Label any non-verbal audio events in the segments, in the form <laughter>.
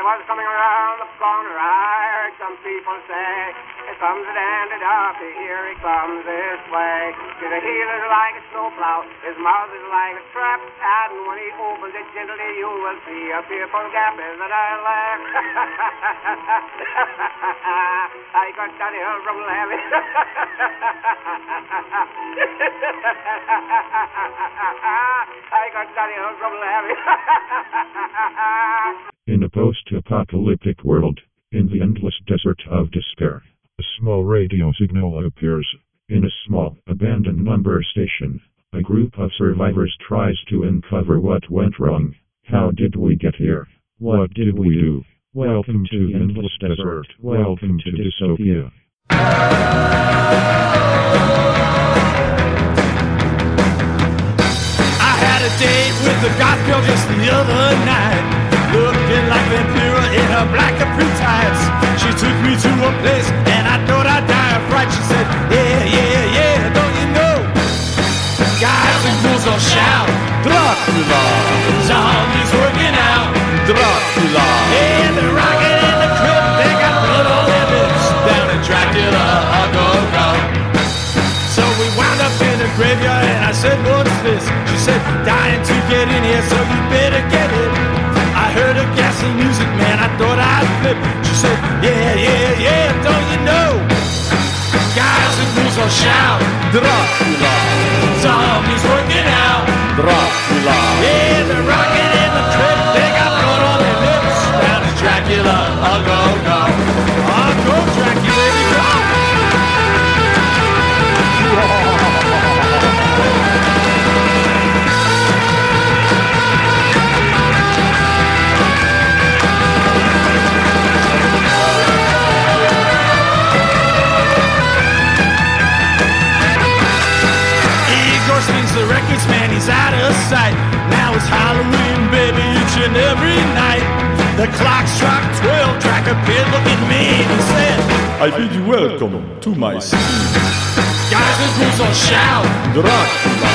I was coming around the corner, I heard some people say, Here comes the dandy darky, here he comes this way. The heel is like a snowplow, his mouth is like a trap, and when he opens it gently, you will see a fearful gap is that I laugh. I got that hill from laughing. I got that hill from laughing. In a post-apocalyptic world, in the endless desert of despair, a small radio signal appears. In a small, abandoned number station, a group of survivors tries to uncover what went wrong. How did we get here? What did we do? Welcome to the endless desert. Welcome to dystopia. I had a date with the girl just the other night. Looking like Vampira in her black capri tights. She took me to a place and I thought I'd die of fright. She said, Yeah, yeah, yeah, don't you know? Guys and girls all shout, Dracula. Zombies working out, Dracula. Yeah, they're rocking in the crib. They got blood on their lips. Down in Dracula, I go, go. So we wound up in the graveyard and I said, what's this? She said, dying to get in here, so you I'd. She said, yeah, yeah, yeah, don't you know? Guys and girls all shout, Dracula. Zombies working and every night. The clock struck 12, track appeared looking mean and said, I bid you welcome to my city. Guys and girls all shout, Dracula,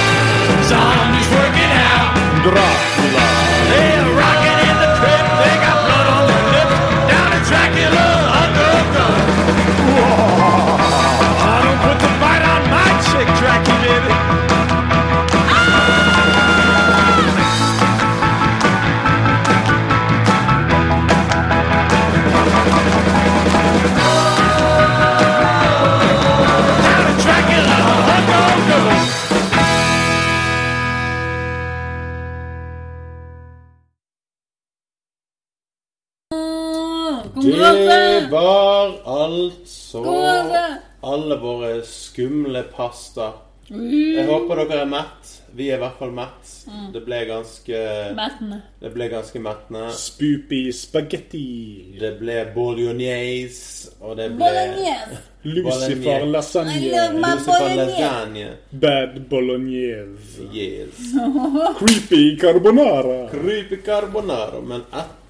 zombies working out. Dracula. Altså alle våre skumle pasta. Jeg håper dere er mett. Vi er i hvert fall mett. Det ble ganske Mettende. Det ble ganske mettende. Spoopy spaghetti. Det ble bolognese, og det ble Bolognese. Lucifer lasagne. Lucifer lasagne. Bad bolognese. Yes. <laughs> Creepy carbonara. Creepy carbonara. Men etter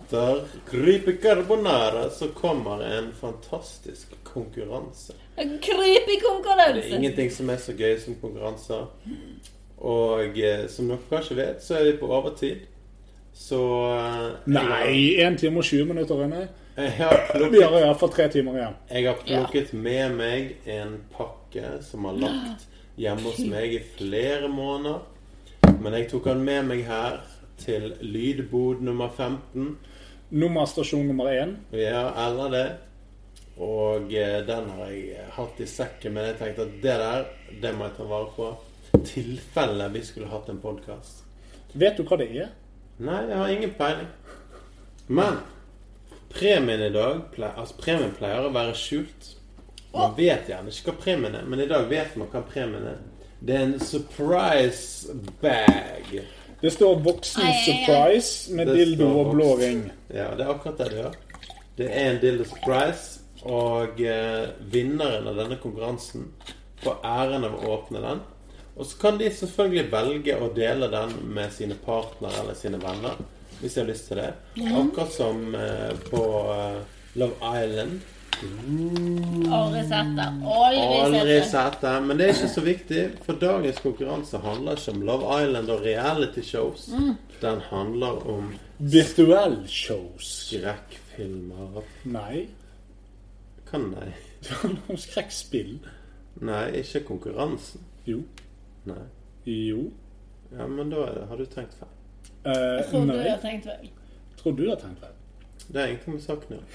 creepy carbonara så kommer en fantastisk konkurranse. Creepy Det konkurranse. er ingenting som er så gøy som konkurranser. Og eh, som dere kanskje vet, så er vi på overtid. Så eh, Nei, 1 time og 20 minutter har Vi har iallfall tre timer igjen. jeg har plukket med meg en pakke som har lagt hjemme hos meg i flere måneder. Men jeg tok den med meg her til lydbod nummer 15. Nummerstasjon nummer én. Ja, eller det. Og eh, den har jeg hatt i sekken, men jeg tenkte at det der, det må jeg ta vare på. Tilfelle vi skulle hatt en podkast. Vet du hva det er? Nei, jeg har ingen peiling. Men premien i dag pleier, Altså, premien pleier å være skjult. Man vet gjerne ikke hva premien er, men i dag vet man hva premien er. Det er en surprise bag. Det står 'Voksen surprise' med dildo og blå ring. Ja, det er akkurat det det gjør. Det er en dildo surprise, og eh, vinneren av denne konkurransen får æren av å åpne den. Og så kan de selvfølgelig velge å dele den med sine partnere eller sine venner, hvis de har lyst til det. Akkurat som eh, på eh, Love Island. Aldri sett det. Aldri sett det. men det er ikke så viktig, for dagens konkurranse handler ikke om Love Island og reality shows. Den handler om Virtuell shows. skrekkfilmer. Nei. Hva nei. <laughs> Det handler om skrekkspill. Nei, ikke konkurransen. Jo. Nei. Jo. Ja, men da er det- har du tenkt feil. Eh, Jeg tror du nei. har tenkt vel. Tror du har tenkt feil. Det er ingenting med saken å gjøre.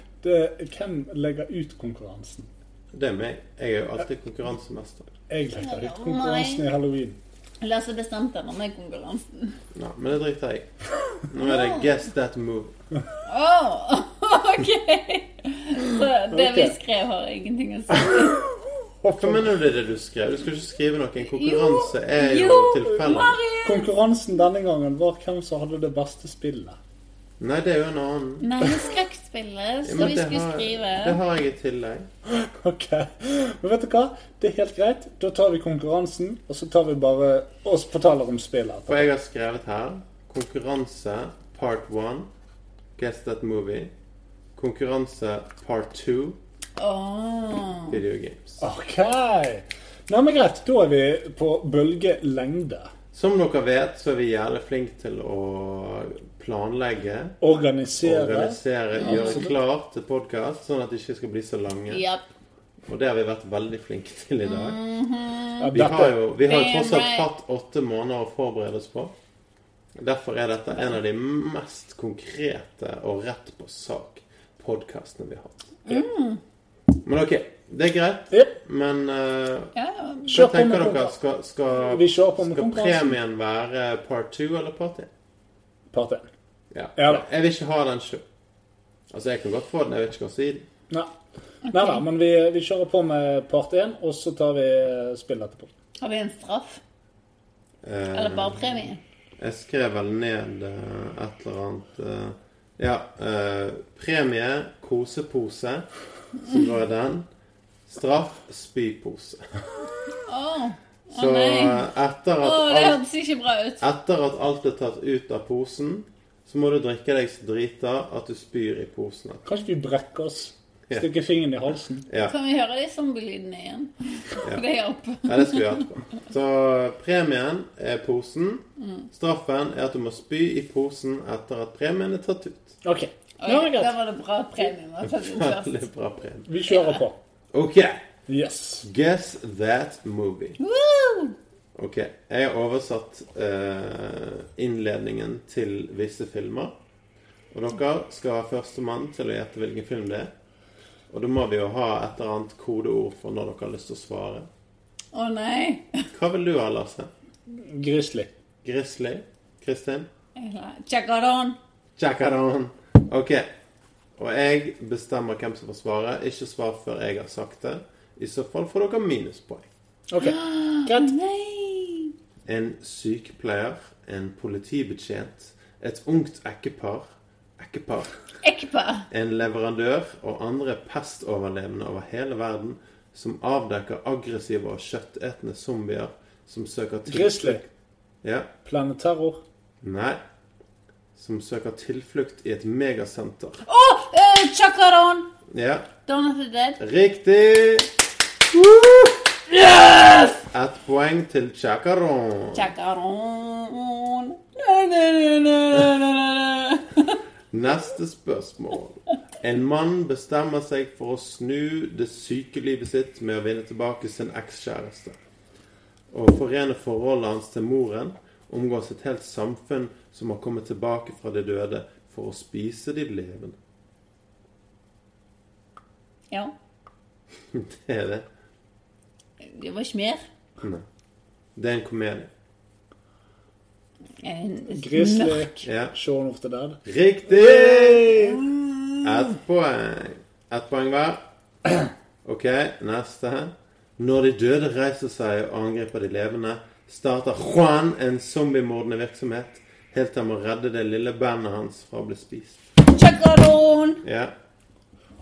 <laughs> Det, hvem legger ut konkurransen? Det er meg. Jeg er jo alltid konkurransemester. Jeg legger ut konkurransen i halloween. Lasse bestemte når med konkurransen. Nei, men det driter jeg i. Nå er det Guess That Move. Åh, <laughs> ok! Så det vi skrev har ingenting å si. Hva mener du det er det du skrev? Du skal ikke skrive noe. En konkurranse er jo Jo, tilfeldig. Konkurransen denne gangen var hvem som hadde det beste spillet. Nei, det er jo en annen. Nei, skrekkspillet som ja, vi det skulle har, skrive. det har jeg i tillegg. Ok, Men vet du hva? Det er helt greit. Da tar vi konkurransen, og så tar vi bare og forteller om spillet. For jeg har skrevet her konkurranse part one. Guess That Movie. Konkurranse part two. Åh. Video games. Ok. Nei, men greit. Da er vi på bølgelengde. Som dere vet, så er vi jævlig flinke til å planlegge, Organisere. organisere, gjøre klar klart til podkast, sånn at de ikke skal bli så lange. Yep. Og det har vi vært veldig flinke til i dag. Ja, Vi har jo, vi har jo tross alt hatt åtte måneder å forberede oss på. Derfor er dette en av de mest konkrete og rett på sak-podkastene vi har hatt. Men ok, det er greit. Yep. Men uh, Ja, ja. hva tenker dere? Skal, skal, skal premien være part two eller part én? Part 1. Ja. Ja da. Jeg vil ikke ha den sjøl. Altså, jeg kan godt få den, jeg vet ikke hva er den. Nei. Nei da, men vi, vi kjører på med part 1, og så tar vi spill etterpå. Har vi en straff? Eh, Eller bare premie? Jeg skrev vel ned eh, et eller annet eh, Ja. eh, premie kosepose, som da er den. Straff spypose. Åh. Så Å nei. eh, etter Åh, at, det alt, hørtes ikke bra ut. etter at alt er tatt ut av posen, så må du drikke deg så drita at du spyr i posene. Kanskje vi brekker oss? Ja. Stikker fingeren i halsen? Ja. Kan vi høre de zombielydene igjen? <laughs> Det hjelper. Ja, det skal vi ha etterpå. Så premien er posen. Straffen er at du må spy i posen etter at premien er tatt ut. OK. Oi, var det var det bra premie var tatt ut først. Veldig bra premie. Vi kjører på. Ok, Yes. guess that movie. Woo! Ok, jeg har oversatt eh, innledningen til visse filmer. Og dere skal være førstemann til å gjette hvilken film det er. Og da må vi jo ha et eller annet kodeord for når dere har lyst til å svare. Å nei. <laughs> Hva vil du ha, Lasse? Grizzly. Grizzly? Kristin? Chacaron. Chacaron. Ok. Og jeg bestemmer hvem som får svare. Ikke svar før jeg har sagt det. I så fall får dere minuspoeng. OK. Greit. <gasps> En sykepleier, en politibetjent, et ungt ekkepar Ekkepar. ekkepar. en leverandør og andre pestoverlevende over hele verden som avdekker aggressive og kjøttetende zombier som søker Grizzly. Ja. Planeterror. Nei. Som søker tilflukt i et megasenter. Å! eh, Chakaron. Ja. Dawn of the Dead. Riktig! Ett poeng til Chacaron. Chacaron. <laughs> Neste spørsmål. En mann bestemmer seg for å snu det syke livet sitt med å vinne tilbake sin ekskjæreste. Og forene forholdet hans til moren, omgås et helt samfunn som har kommet tilbake fra de døde for å spise de levende. Ja. <laughs> Det er det. Det var ikke mer. Nei. Det er en komedie. En Grizzly. Ja. Shaun of the Dead. Riktig! Ett poeng. Ett poeng hver. OK, neste. Når de døde reiser seg og angriper de levende, starter Juan en zombiemordende virksomhet helt til han må redde det lille bandet hans fra å bli spist. Chacaron! Ja,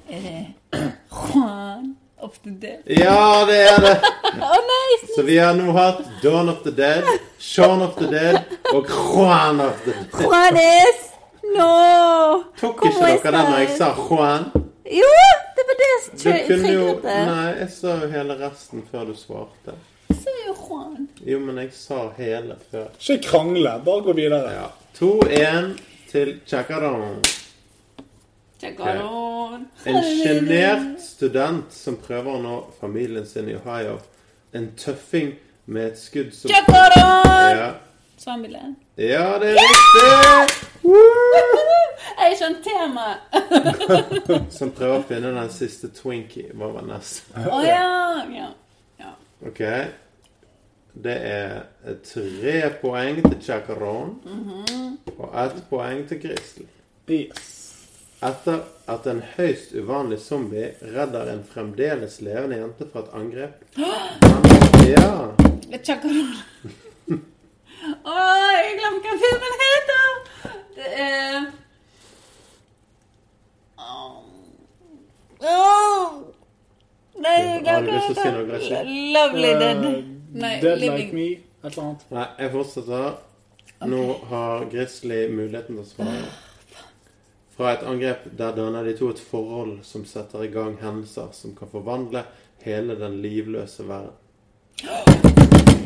Er det Juan of the Dead? ja det er det! oh, nei! Så vi har nå hatt Dawn of the Dead, Shaun of the Dead og Juan of the Dead. Juanes! No! Tok ikke dere den når jeg sa Juan? Jo, det var det jo trigget det. Nei, jeg sa jo hele resten før du svarte. Så er jo Juan. Jo, men jeg sa hele før. Ikke krangle. Bare gå videre. Ja. 2-1 til Chakaron. Chacaron. En sjenert student som prøver å nå familien sin i Ohio. En tøffing med et skudd som! Ja, jeg. ja det er riktig! Jeg skjønte temaet. <laughs> Som prøver å finne den siste Twinkie. Hva var neste? Å ja. ja. ja. Ok. Det er tre poeng til Chacaron og ett poeng til Grizzly. Yes. Etter at en høyst uvanlig zombie redder en fremdeles levende jente fra et angrep <gasps> Ja. Å, jeg <laughs> glemte hva filmen heter! Det er. Åh. Nei, jeg glemte hva det heter. Lovely Dead. Eh, Nei, Dead Living. Like Me, et eller annet. Nei, jeg fortsetter. Nå har Grizzly muligheten til å svare. <gasps> Fra et angrep der danner de to et forhold som setter i gang hendelser som kan forvandle hele den livløse verden.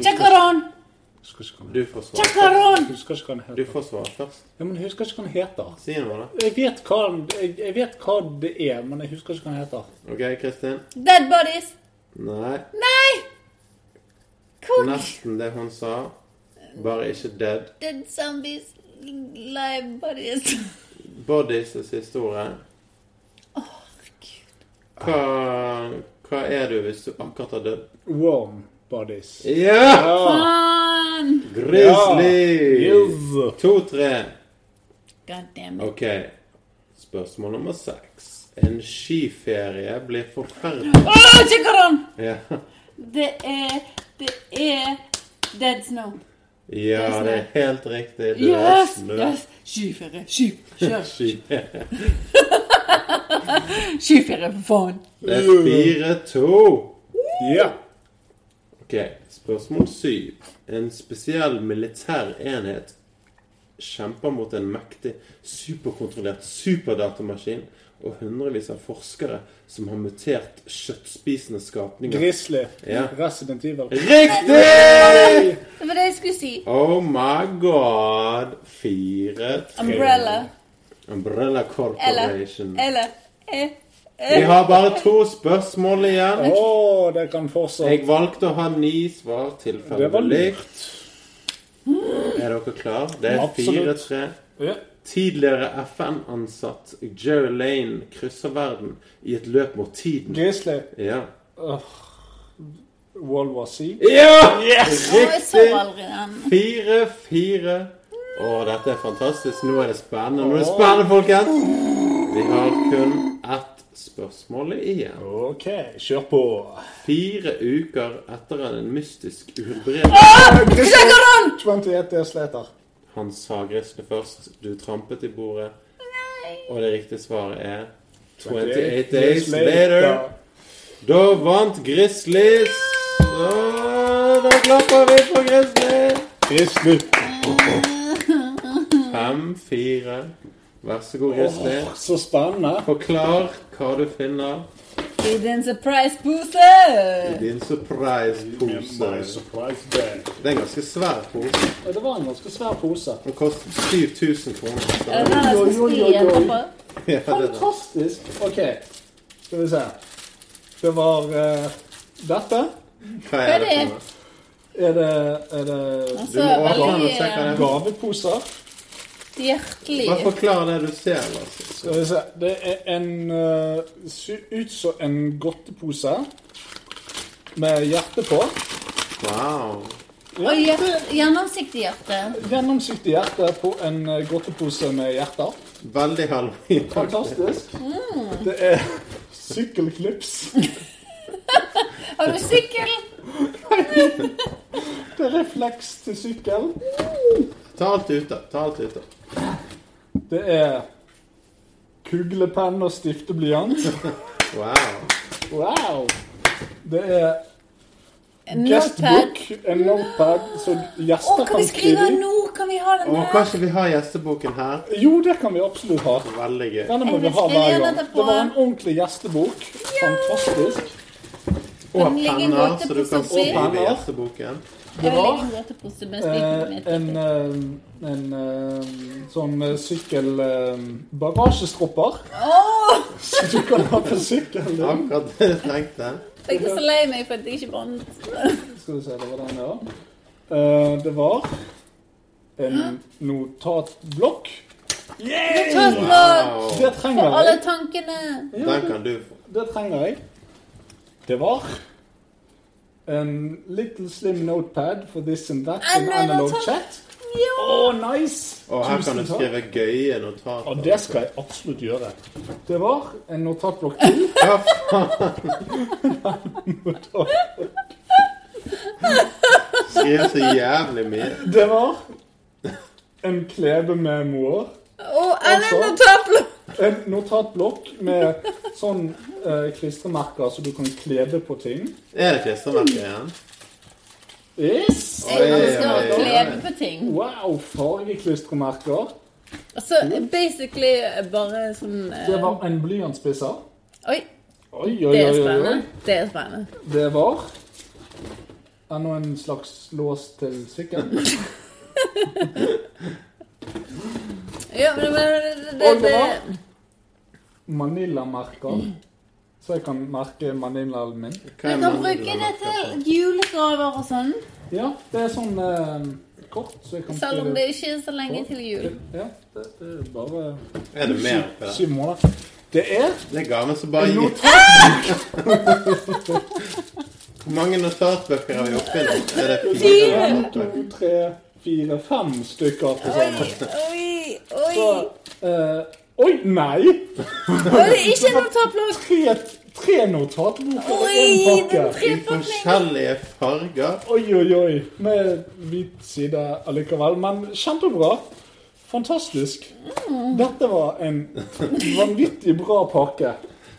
Den Du får svare først. Hva den Du får svare først. Ja, men jeg husker ikke hva han heter. Si noe, da. Jeg vet, hva, jeg, jeg vet hva det er, men jeg husker ikke hva han heter. OK, Kristin? Dead Bodies. Nei. Nei! Hvor Nesten det hun sa. Bare ikke dead. Dead Zombies Live Bodies. Bodies er siste ordet. Hva, hva er du hvis du akkurat har dødd? Warm Bodies. Ja! Ja. Faen! Grizzly! Yes. To-tre. God. Ok. Spørsmål nummer seks. En skiferie blir forferdelig Å, Chacaron! ja. Det er Det er Dead Snow. Ja, det er helt riktig. Er Yes! er yes. Skiferie. Sky. <laughs> Kjør. Skiferie. Skiferie, <laughs> for faen. Det er fire-to. Ja. Ok, spørsmål syv. En spesiell militær enhet kjemper mot en mektig, superkontrollert superdatamaskin og hundrevis av forskere som har mutert kjøttspisende skapninger. Grizzly. Ja. Resident Evil. Riktig! Det var det jeg skulle si. Oh my god. Fire, tre. Umbrella. Umbrella Corporation. Eller eh, Vi har bare to spørsmål igjen. Å, det kan fortsatt Jeg valgte å ha ni svar Det var lurt. Er dere klare? Det er. 4-3. Ja. Tidligere FN-ansatt Joe Lane krysser verden i et løp mot tiden. Grizzly. Ja. World War C. Ja! Yes! Riktig! Fire, fire. Å, dette er fantastisk. Nå er det spennende. Nå er det spennende, folkens. Vi har kun ett spørsmål igjen. OK, kjør på. Fire uker etter en mystisk uhelbredelig ah! 28 Days Later. Han sa Grizzly først. Du trampet i bordet. Og det riktige svaret er 28 days later. Da vant Grizzlies. Da, da klapper vi for. Grizzly. Fem, fire. Vær så god, Grizzly. Så spennende. Forklar hva du finner I din surprise-pose. i din surprise-pose. Det er en ganske svær pose. Ja, Det var en ganske svær pose. Den koster 7000 kroner. Er det den jeg skal skli etterpå? Ja, det er det. Fantastisk. OK, skal vi se. Det var uh, dette. Hva er det? Er det, er det Altså, Du må åpne den og se hva det er. gaveposer? Hjertelig. Bare forklar det du ser. Skal vi se. Det er en uh, Ser ut som en godtepose med hjerte på. Wow. Og hjerte, gjennomsiktig hjerte. Gjennomsiktig hjerte på en eh, godtepose med hjerter. Veldig halloween. Fantastisk. <laughs> Det er sykkelklips. <laughs> Har du sykkel? <laughs> Det er refleks til sykkel. Ta alt ute. Ta alt ute. Det er kuglepenn og stifteblyant. Wow. Wow! Det er En guestbook, en notepad, så gjester kan vi kan skrive i. nå? Kan vi ha den Og her? kanskje vi har gjesteboken her? Jo, det kan vi absolutt ha. Veldig gøy. Denne må vi ha hver gang. Det var en ordentlig gjestebok. Fantastisk. Og Kan penner, så du kan skrive i gjesteboken. Det var en eh, en, eh, en eh, sånn sykkel bagasjestropper. Åh! Så du kan ha på sykkelen din. Akkurat det jeg trengte. Jeg er så lei meg for at jeg ikke vant. Skal vi se, det var den, ja. Eh, det var en notatblokk. Notatblokk Wow. Det trenger for alle jeg. tankene. Den kan du få. Det trenger jeg. Det var en little slim notepad for this and that and analog chat. Ja. Oh, nice! Og her kan du Tusen takk. skrive gøye notater. Og det skal jeg absolutt gjøre. Det var en notatblokk til. <laughs> Ja, faen. <laughs> Skriv så jævlig mye. Det var en klebememoer. det en Altså. notatblokk. En notatblokk med sånn eh, klistremerker så du kan klebe på ting. Er det klistremerker igjen? Yes! Jeg Oi, elsker å oi, oi. klebe på ting. Wow, fargeklistremerker. Altså basically bare sånn eh, Det var en blyantspisser. Oi, Oi, oi, det er oi, oi, spennende. oi. Det er spennende. Det var enda en slags lås til sykkelen. <laughs> Ja, men, men det, Og det var Manila-merker. Så jeg kan merke Manilaen min. Du kan bruke det til julegaver og sånn. Ja, det er sånn eh, kort, så jeg kan Selv om det ikke er så lenge til jul. Ja, det, det er bare Er det mer oppi det? syv måneder. Det er Det er gaven som bare gir. <laughs> Hvor mange notatbøker har vi oppi nå? Er det fire? fire? to, tre, fire, fem stykker til sammen. Oi, oi, oi. eh, Oi, nei! Var det ikke en notatblokk. Tre, tre notatblokker og Oi, én pakke. I forskjellige farger. Oi, oi, oi. Med hvit side allikevel. Men kjempebra. Fantastisk. Mm. Dette var en vanvittig bra pakke.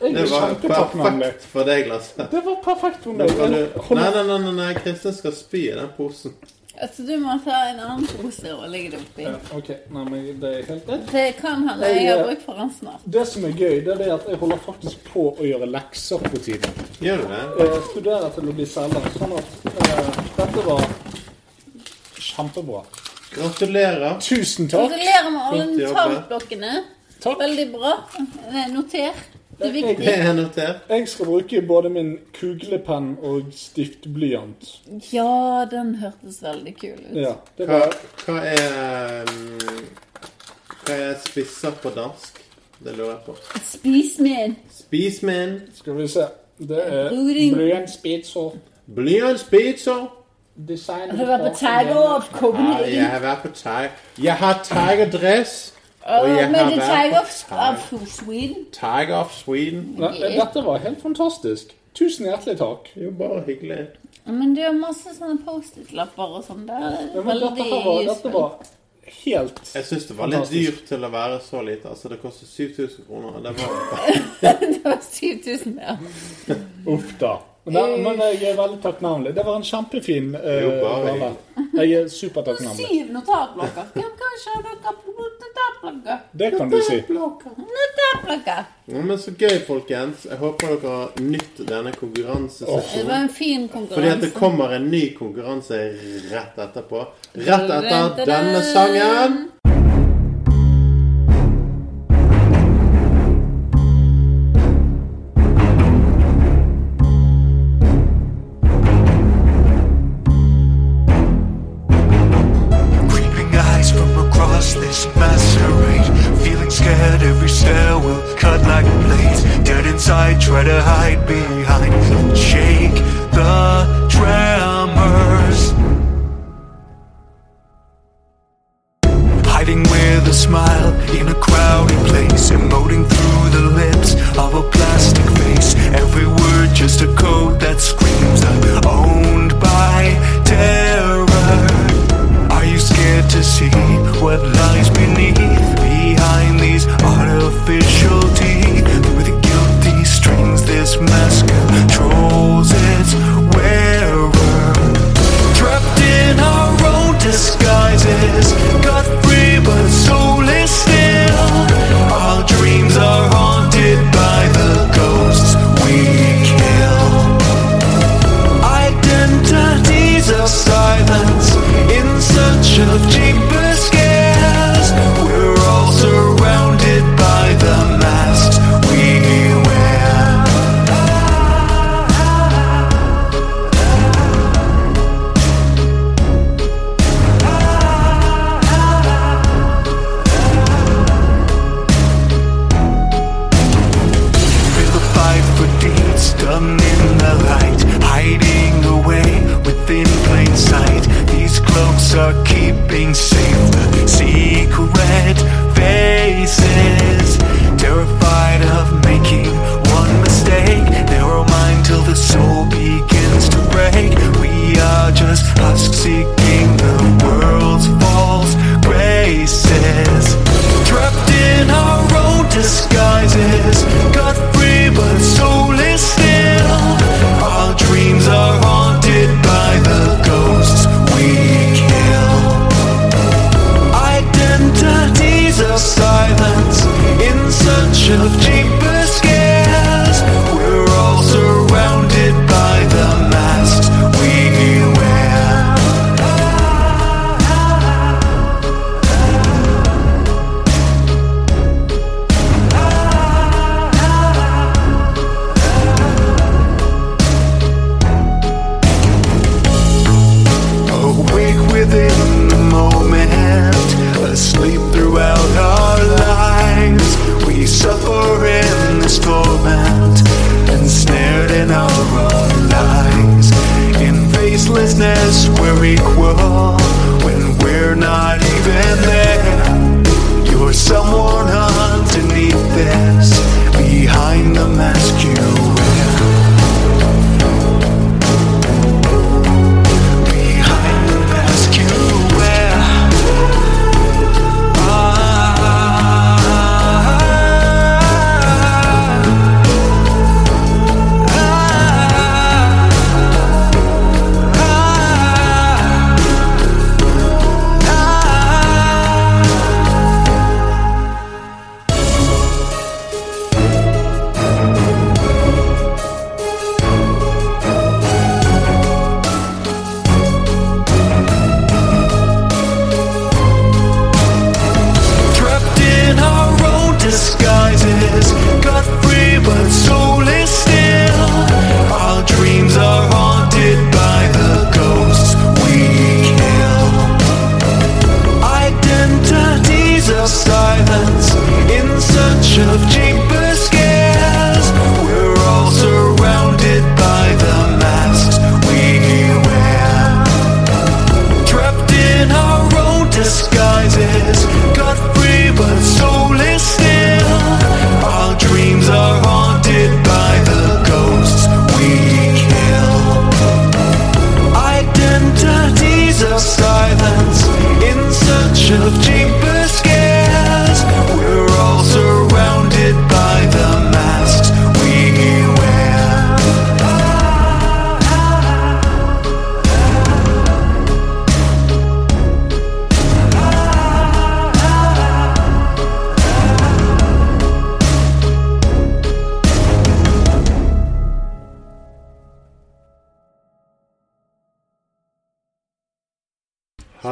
Jeg Det var perfekt for deg, Lasse. Det var perfekt for meg. du... Nei, nei, nei, nei, nei, Kristin skal spy i den posen. Altså, du må ta en annen pose og legge det oppi. Ja, ok, nei, men det er helt rett. Det kan hende jeg har bruk for den snart. Det som er gøy, det er at jeg holder faktisk på å gjøre lekser på tiden. Gjør du det? Jeg studerer til å bli selger, sånn at eh, dette var kjempebra. Gratulerer. Tusen takk. Gratulerer med alle tallblokkene. Veldig bra. Det er. Det er viktig. notert. Jeg skal bruke både min kuglepenn og stiftblyant. Ja, den hørtes veldig kul ut. Ja, det Hva, hva er mm, Hva er spisser på dansk? Det lurer jeg på. Spis med en. Spis med en Skal vi se. Det er blyantspitser. blyantspitser. Har du vært på Tiger of Ja, jeg har vært på Tiger. Jeg har Tiger-dress. Og jeg med har The Tiger of, of Sweden. Tiger of Sweden. Nei, Dette var helt fantastisk. Tusen hjertelig takk. Jo, bare hyggelig. Men du har masse sånne Post-It-lapper og sånn. Det er Ja, veldig dette, var, dette var helt Jeg syns det var litt dyrt til å være så lite. Altså, det koster 7000 kroner. Det var <laughs> Det var 7000, ja. Uff da. Men, men jeg er veldig takknemlig. Det var en kjempefin eh, Jo, gave. Jeg er supertakknemlig. Syv notatblokker. Hvem kan ikke ha noen notatblokker? Det kan du si. Notatblokker. ja, Men så gøy, folkens. Jeg håper dere har nytt denne Det var en fin Fordi at det kommer en ny konkurranse rett etterpå. Rett etter denne sangen.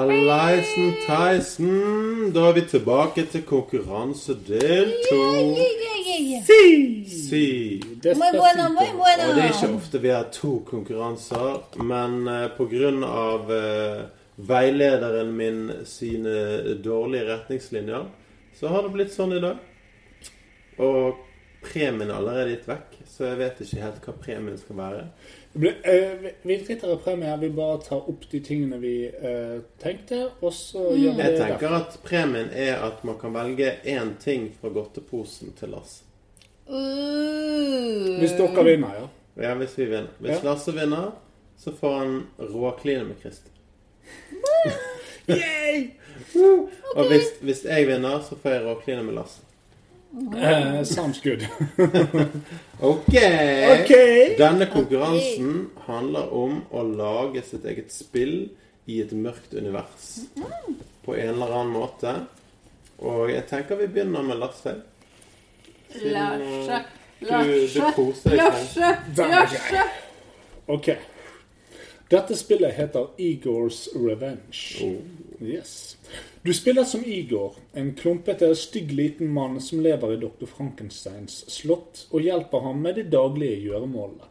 Hallaisen Theisen. Da er vi tilbake til konkurransedel to. Si. Muy bueno, muy bueno. Og det er ikke ofte vi har to konkurranser, men eh, av eh, veilederen min sine dårlige retningslinjer, så har det blitt sånn i dag. Og premien er allerede gitt vekk, så jeg vet ikke helt hva premien skal være. Det ble- er vi- Vi driter i premie. Vi bare tar opp de tingene vi eh, tenkte, og så gjør vi det. Jeg tenker at premien er at man kan velge én ting fra godteposen til Lars. Uh. Hvis dere vinner, ja. Ja, hvis vi vinner. Hvis Ja. Lasse vinner, så får han råkline med Christer. <laughs> Og hvis, hvis jeg vinner, så får jeg råkline med Lasse. Eh, sounds <laughs> good. Ok! Ok. Denne konkurransen handler om å lage sitt eget spill i et mørkt univers. På en eller annen måte. Og jeg tenker vi begynner med Lasse. Larse, Du, du Larse, koser deg. Larse, er Larse. Ok. Dette spillet heter Igors Revenge. Oh. Yes. Du spiller som Igor, en klumpete, stygg liten mann som lever i dr. Frankensteins slott, og hjelper ham med de daglige gjøremålene.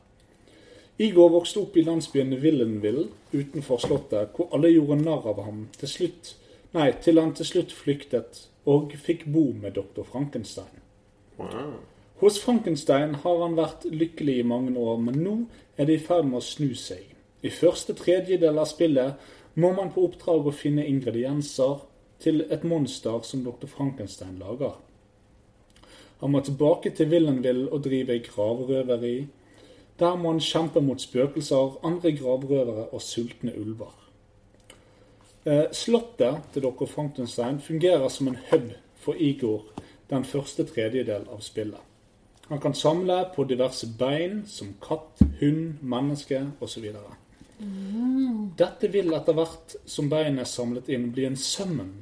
Igor vokste opp i landsbyen Villenville utenfor slottet, hvor alle gjorde narr av ham til slutt, nei, til han til slutt flyktet og fikk bo med dr. Frankenstein. Wow. Hos Frankenstein har han vært lykkelig i mange år, men nå er det i ferd med å snu seg. I første tredjedel av spillet må man på oppdrag å finne ingredienser til et monster som dr. Frankenstein lager. Han må tilbake til Villenville og drive gravrøveri. Der må han kjempe mot spøkelser, andre gravrøvere og sultne ulver. Eh, Slottet til dr. Frankenstein fungerer som en hub for Igor den første tredjedel av spillet. Han kan samle på diverse bein, som katt, hund, menneske osv. Dette vil etter hvert som beinet er samlet inn, bli en summon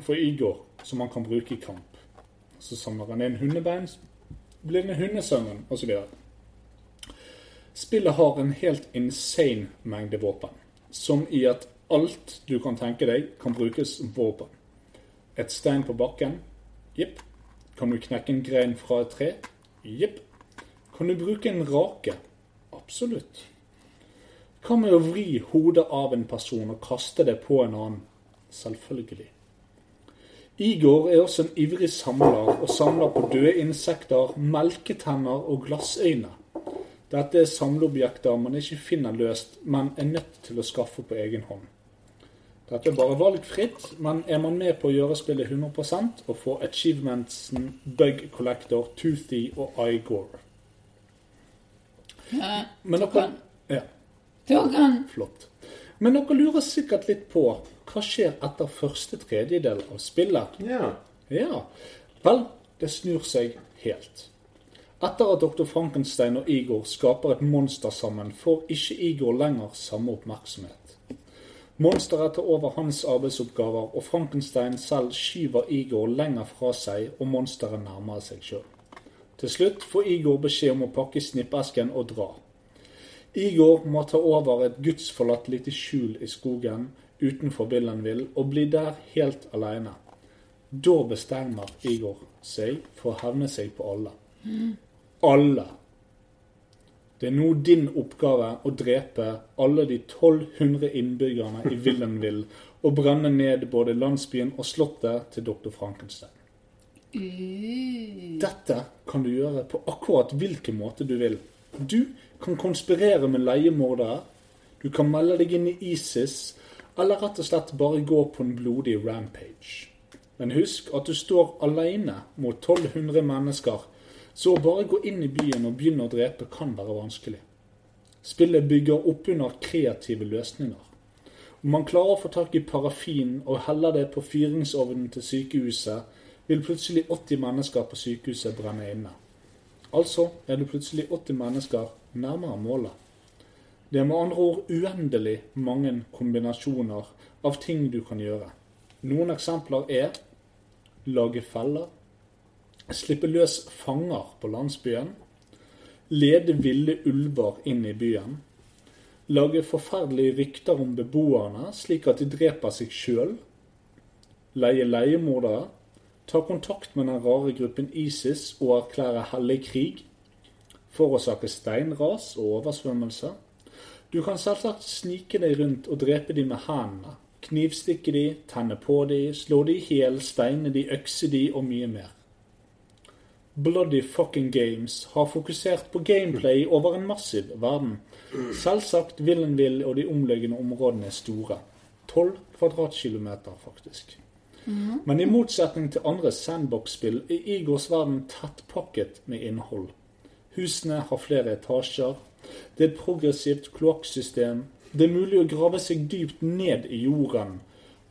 for Igor som han kan bruke i kamp. Så samler han inn hundebein, blir det en hundesummon osv. Spillet har en helt insane mengde våpen, som i at alt du kan tenke deg, kan brukes som våpen. Et stein på bakken? Jepp. Kan du knekke en grein fra et tre? Jepp. Kan du bruke en rake? Absolutt. Hva med å vri hodet av en person og kaste det på en annen? Selvfølgelig. Igor er også en ivrig samler og samler på døde insekter, melketenner og glassøyne. Dette er samleobjekter man ikke finner løst, men er nødt til å skaffe på egen hånd. Dette er bare valgfritt, men er man med på å gjøre spillet 100% og få achievementsen Bug Collector, Toothy og Igor. Men dere, Tokan. Ja, kan. flott. Men dere lurer sikkert litt på hva skjer etter første tredjedel av spillet. Ja. Ja, vel, det snur seg helt. Etter at Dr. Frankenstein og Igor skaper et monster sammen, får ikke Igor lenger samme oppmerksomhet. Monsteret tar over hans arbeidsoppgaver, og Frankenstein selv skyver Igor lenger fra seg, og monsteret nærmer seg sjøl. Til slutt får Igor beskjed om å pakke snippesken og dra. Igor må ta over et gudsforlatt lite skjul i skogen utenfor Villenville og bli der helt aleine. Da bestemmer Igor seg for å hevne seg på alle. Alle. Det er nå din oppgave å drepe alle de 1200 innbyggerne i Villenville og brenne ned både landsbyen og slottet til dr. Frankenstein. Uh. Dette kan du gjøre på akkurat hvilken måte du vil. Du kan konspirere med leiemordere, du kan melde deg inn i ISIS, eller rett og slett bare gå på en blodig rampage. Men husk at du står alene mot 1200 mennesker, så å bare gå inn i byen og begynne å drepe kan være vanskelig. Spillet bygger opp under kreative løsninger. Om man klarer å få tak i parafin og heller det på fyringsovnen til sykehuset, vil plutselig 80 mennesker på sykehuset brenne inne. Altså er det plutselig 80 mennesker nærmere målet. Det er med andre ord uendelig mange kombinasjoner av ting du kan gjøre. Noen eksempler er lage feller, slippe løs fanger på landsbyen, lede ville ulver inn i byen, lage forferdelige rykter om beboerne slik at de dreper seg sjøl, leie leiemordere, ta kontakt med den rare gruppen ISIS og erklære hellig krig, forårsake steinras og oversvømmelse. Du kan selvsagt snike deg rundt og drepe de med hendene, knivstikke de, tenne på de, slå de i hjel, steine de, økse de og mye mer. Bloody fucking Games har fokusert på gameplay over en massiv verden. Selvsagt Villenville og de omliggende områdene er store. 12 kvadratkilometer, faktisk. Men i motsetning til andre sandbox-spill er Igors verden tettpakket med innhold. Husene har flere etasjer. Det er et progressivt kloakksystem. Det er mulig å grave seg dypt ned i jorden.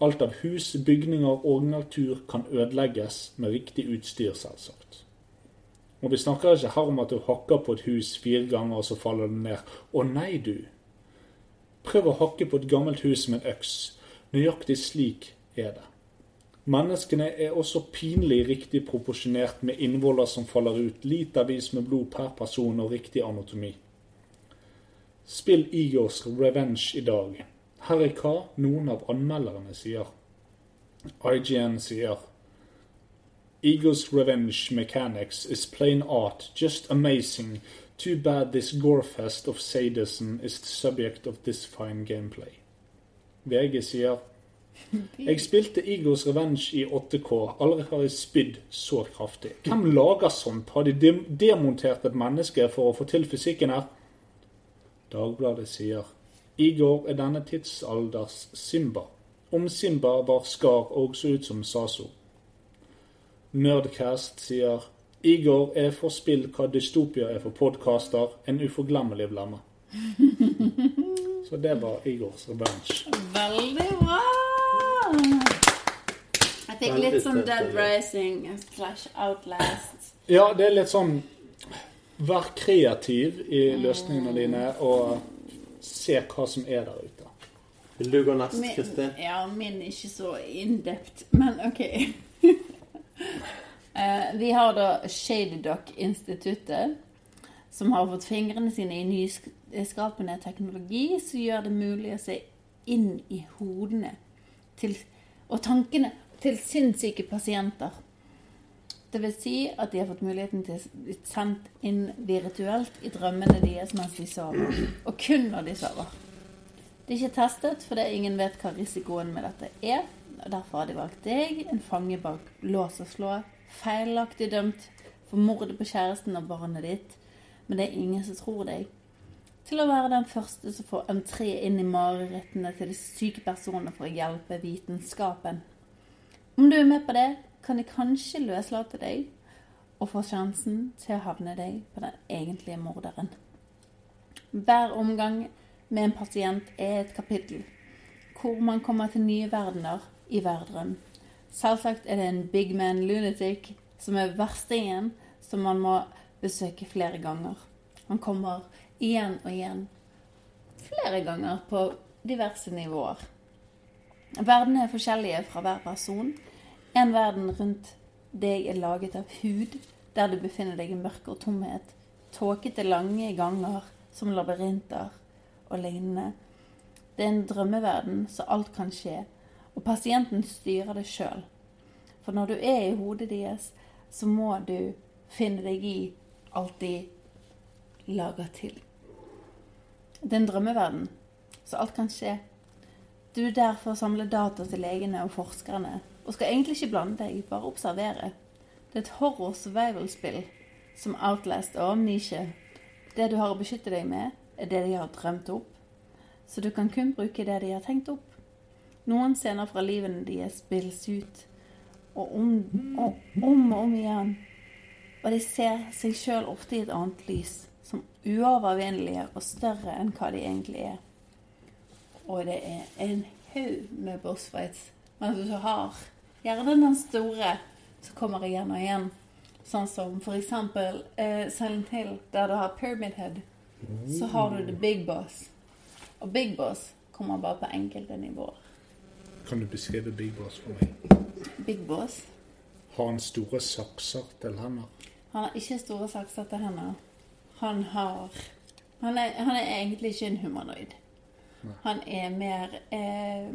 Alt av hus, bygninger og natur kan ødelegges med riktig utstyr, selvsagt. Og vi snakker ikke her om at du hakker på et hus fire ganger, og så faller det ned. Å nei, du. Prøv å hakke på et gammelt hus med en øks. Nøyaktig slik er det. Menneskene er også pinlig riktig proporsjonert med innvoller som faller ut, litervis med blod per person og riktig anatomi. Spill Igors Revenge i dag. Her er hva noen av anmelderne sier. IGN sier Egos revenge mechanics is plain art, just amazing. Too bad this gorefest of sadism is the subject of this fine gameplay. VG sier Jeg spilte Eagles Revenge i 8K. Aldri har jeg spydd så kraftig. Hvem lager sånt? Har de dem- demontert et menneske for å få til fysikken her? Dagbladet sier Igor er denne tidsalders Simba. Om Simba var skar og så ut som Saso. Nerdcast sier Igor er for spill hva dystopia er for podkaster. En uforglemmelig blemme. <laughs> Så det var Igors Revenge. Veldig bra! Jeg fikk litt sånn Dead. Rising slash Outlast. Ja, det er litt sånn Vær kreativ i løsningene dine, og se hva som er der ute. Vil du gå nest, Kristin? ja, min er ikke så in-depth, men OK. <laughs> Eh, vi har da Shady Dock-instituttet, som har fått fingrene sine i nyskapende teknologi som gjør det mulig å se inn i hodene til, og tankene til sinnssyke pasienter. Vil si at de har fått muligheten til å bli sendt inn virtuelt i drømmene deres mens de sover. Og kun når de sover. Det er ikke testet, for det er ingen vet hva risikoen med dette er. og Derfor har de valgt deg, en fange bak lås og slå, feilaktig dømt for mordet på kjæresten og barnet ditt. Men det er ingen som tror deg. Til å være den første som får entré inn i marerittene til de syke personene for å hjelpe vitenskapen. Om du er med på det, kan de kanskje løslate deg og få sjansen til å havne deg på den egentlige morderen. Hver omgang med en pasient er et kapittel hvor man kommer til nye verdener i hver drøm. Selvsagt er det en big man lunatic som er verstingen som man må besøke flere ganger. Han kommer igjen og igjen. Flere ganger på diverse nivåer. Verdenene er forskjellige fra hver person. En verden rundt deg er laget av hud, der du befinner deg i mørke og tomhet. Tåkete lange ganger som labyrinter og lignende. Det er en drømmeverden, så alt kan skje. Og pasienten styrer det sjøl. For når du er i hodet deres, så må du finne deg i alt de lager til. Det er en drømmeverden, så alt kan skje. Du er der for å samle data til legene og forskerne, og skal egentlig ikke blande deg, bare observere. Det er et horror survival-spill som Outlast og Amnesia. Det du har å beskytte deg med, er det de har drømt opp, så du kan kun bruke det de har tenkt opp. Noen scener fra livene deres spilles ut, og om og om, om igjen. Og de ser seg sjøl ofte i et annet lys, uovervinnelige og større enn hva de egentlig er. Og det er en haug med bossfights. Men du har gjerne den store som kommer igjen og igjen. Sånn som for eksempel eh, Silent Hill, der du har Pyramid Head. Så har du The Big Boss. Og Big Boss kommer bare på enkelte nivåer. Kan du beskrive Big Boss for meg? Big Boss Har han store sakser til hender? Han har ikke store sakser til hender. Han har han er, han er egentlig ikke en humanoid. Han er mer eh,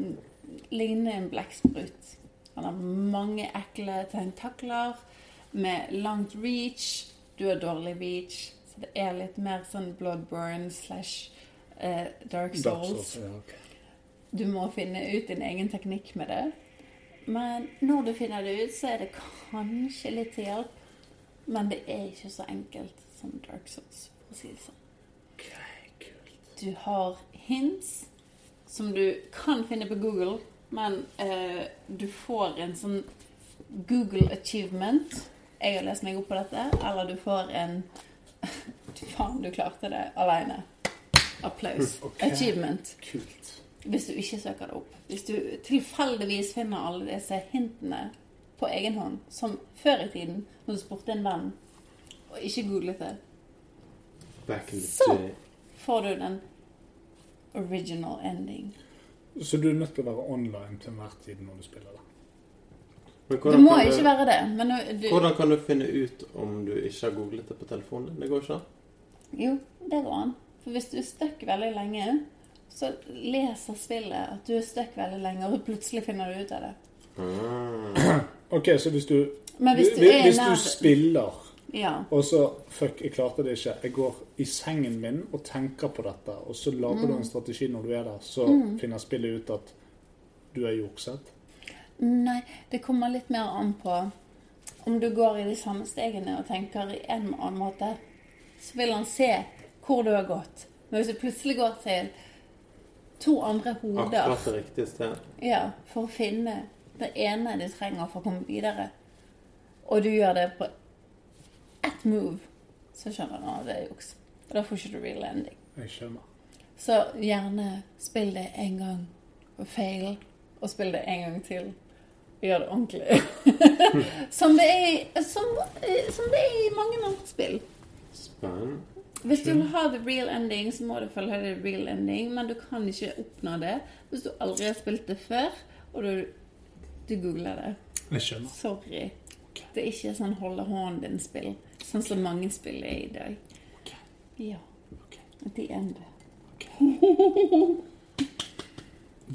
lignende en blekksprut. Han har mange ekle tentakler med langt reach. Du har dårlig reach, så det er litt mer sånn Bloodburn slash eh, Dark Dark Souls. Ja. Du må finne ut din egen teknikk med det. Men når du finner det ut, så er det kanskje litt til hjelp. Men det er ikke så enkelt som Dark Souls, for å si det sånn. Okay, kult. Du har hints som du kan finne på Google, men eh, du får en sånn Google achievement. Jeg har lest meg opp på dette. Eller du får en <laughs> Faen, du klarte det aleine. Applaus. <laughs> Okay. Achievement. Kult. Hvis du ikke søker det opp. Hvis du tilfeldigvis finner alle disse hintene på egen hånd, som før i tiden, når du spurte en venn, og ikke googlet det, Back in the Så. day. får du den original ending. Så du er nødt til å være online til enhver tid når du spiller det? Men Du må ikke ikke være det, men du, Hvordan kan du finne ut om du ikke har googlet det på telefonen din? Det går ikke. Jo, det går an. For hvis du er stuck veldig lenge, så leser spillet at du er stuck veldig lenge, og plutselig finner du ut av det. Ah. <clears throat> Ok, så hvis du, hvis du hvis, hvis du spiller, Ja. og så Fuck, jeg klarte det ikke. Jeg går i sengen min og tenker på dette, og så lager du Mm. en strategi når du er der, så finner spillet ut at du er jukset. Nei, det kommer litt mer an på om du går i de samme stegene og tenker i en eller annen måte, så vil han se hvor du har gått. Men hvis du plutselig går til to andre hoder Akkurat det riktige stedet. ja, for å finne det ene du trenger for å komme videre, og du gjør det på ett move, så skjønner han at det er juks. Og da får ikke du real ending. Jeg skjønner. Så gjerne spill det en gang og fail, og spill det en gang til. Og gjør det ordentlig. <laughs> som, det er, som, som det er i mange andre spill. Spennende. Hvis du vil ha the real ending, så må du følge the real ending, men du kan ikke oppnå det hvis du aldri har spilt det før, og du, du googler det. Jeg skjønner. Sorry. Det er ikke sånn holde hånden din-spill, sånn som mange spill er i dag. Ja. The end. <laughs>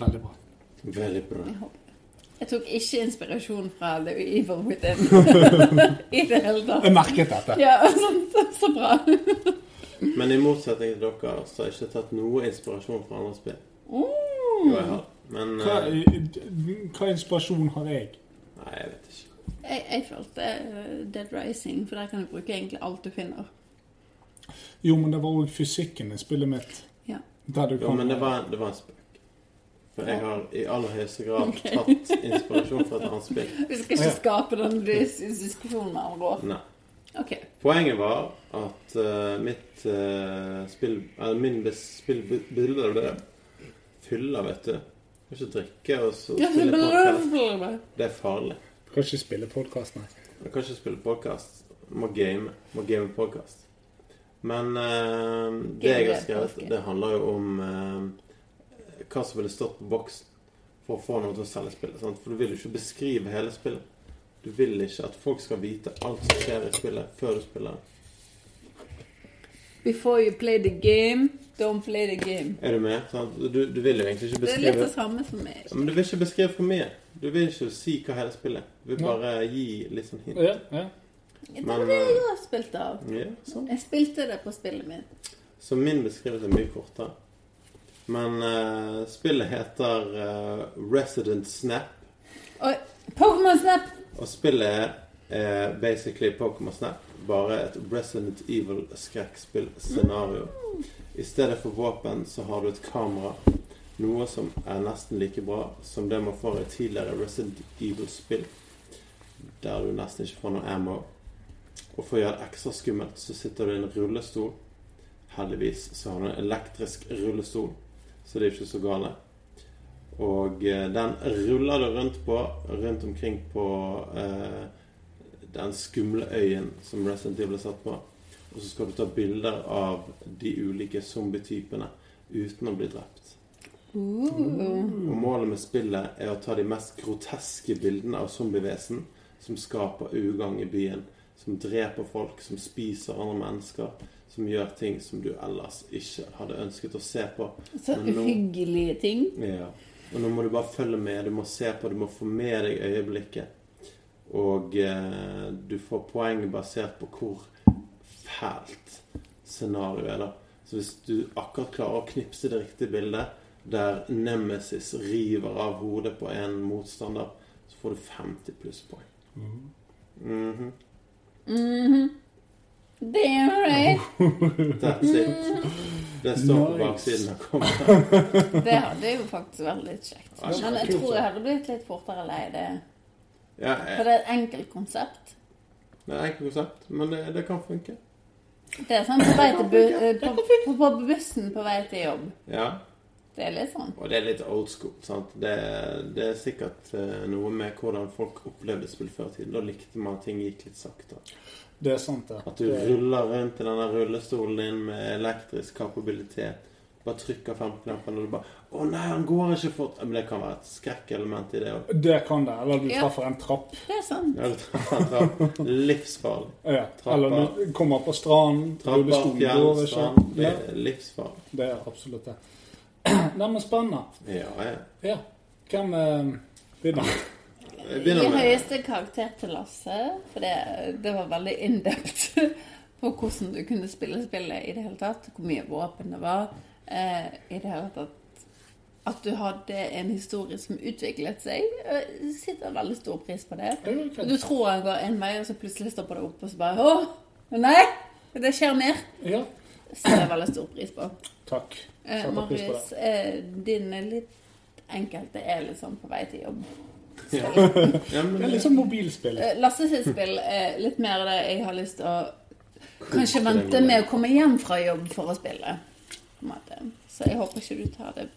Veldig bra. Veldig bra. Jeg. Jeg tok ikke inspirasjon fra The Evil Within <laughs> i det hele tatt. Jeg merket dette. Ja, <laughs> så, så, så bra. Men i motsetning til dere så har jeg ikke tatt noe inspirasjon fra andre spill. Mm. Jo, jeg har. Men Hva, eh, hva inspirasjon har jeg? Nei, jeg vet ikke. Jeg, jeg følte eh, Dead Rising, for der kan du bruke egentlig alt du finner. Jo, men det var òg fysikken i spillet mitt. Ja. Der du Jo, men det var, det var en spøk. For jeg har i aller høyeste grad tatt inspirasjon fra et annet spill. <laughs> Vi skal ikke skape den diskusjonen med andre år. Nei. OK. Poenget var at uh, mitt uh, spill Eller min spillbilde av det fyller, vet du. Du kan ikke drikke og så spille podcast. Det er farlig. Kan ikke spille podkast, nei. Du kan ikke spille podkast. Må game. Må game podkast. Men eh, det jeg har skrevet, det handler jo om eh, hva som ville stått på boksen for å få noen til å selge spillet. Sant? For du vil jo ikke beskrive hele spillet. Du vil ikke at folk skal vite alt som skjer i spillet, før du spiller. Before you play the game, don't play the game. Er du med? Sant? Du, du vil jo egentlig ikke beskrive Det er litt det samme som meg. Men du vil ikke beskrive for mye. Du vil ikke si hva hele spillet er. Du vil bare gi litt sånn hint. Ja, ja. Det Men, var det eh, jeg har spilt av. Ja, sånn. Jeg spilte det på spillet mitt. Så min beskrivelse er mye kortere. Men uh, spillet heter uh, Resident Snap. Og Pokémon Snap! Og spillet er basically Pokémon Snap. Bare et Resident Evil-skrekkspillscenario. Mm. I stedet for våpen så har du et kamera. Noe som er nesten like bra som det man får i tidligere Resident Evil-spill. Der du nesten ikke får noe ammo. Og for å gjøre det ekstra skummelt, så sitter du i en rullestol. Heldigvis så har du en elektrisk rullestol, så det er ikke så gale. Og eh, den ruller du rundt på, rundt omkring på eh, den skumle øyen som Resident Evil er satt på. Og så skal du ta bilder av de ulike zombietypene uten å bli drept. Og målet med spillet er å ta de mest groteske bildene av zombievesen som skaper ugagn i byen. Som dreper folk, som spiser andre mennesker. Som gjør ting som du ellers ikke hadde ønsket å se på. Så nå- uhyggelige ting. Ja. Og nå må du bare følge med. Du må se på, du må få med deg øyeblikket. Og eh, du får poeng basert på hvor fælt scenarioet er, da. Så hvis du akkurat klarer å knipse det riktige bildet, der Nemesis river av hodet på en motstander, så får du 50 plusspoeng. Mhm. Damn right! That's it. Det står på baksiden av coveret. <laughs> Det hadde jo faktisk vært litt kjekt. Men jeg tror jeg hadde blitt litt fortere lei det. Ja, For det er et enkelt konsept. det er et enkelt konsept, men det, det kan funke. Det er sånn på vei til bu eh, på, på, på bussen på vei til jobb. Ja. Det er litt sånn. Og det er litt old school. sant? Det, det er sikkert eh, noe med hvordan folk opplevde spill før i tiden. Da likte man at ting gikk litt sakte. Det er sant, det. At du det ruller rundt i denne rullestolen din med elektrisk kapabilitet. Bare trykker fem på knappen, og du bare 'Å nei, han går ikke fort.' Men det kan være et skrekkelement i det òg. det kan det. Eller du Ja. treffer en trapp. Det er sant. Ja, du treffer en trapp. Livsfarlig. Ja. Trapper. Eller du kommer på stranden. Trapper, rullestolen går ikke. Ja, livsfarlig. det er absolutt det. <clears throat> Neimen, spennende. Ja, ja. Ja. Hvem eh, begynner? Jeg begynner med høyeste karakter til Lasse, for det, det var veldig in-depth <laughs> på hvordan du kunne spille spillet i det hele tatt. Hvor mye våpen det var. Eh, I det hele tatt At du hadde en historie som utviklet seg. Jeg sitter veldig stor pris på det. Du tror han går en vei, og så plutselig stopper det opp, og så bare Å, nei! Det skjer mer. Ja. Setter jeg veldig stor pris på. Takk. Eh, Setter pris på Marius, eh, din er litt enkelte er litt sånn på vei til jobb. <laughs> Ja, men, Det er litt sånn mobilspill. Eh, Lasse sitt spill er litt mer det jeg har lyst til å Kanskje vente med å komme hjem fra jobb for å spille. På en måte. Så jeg håper ikke du tar det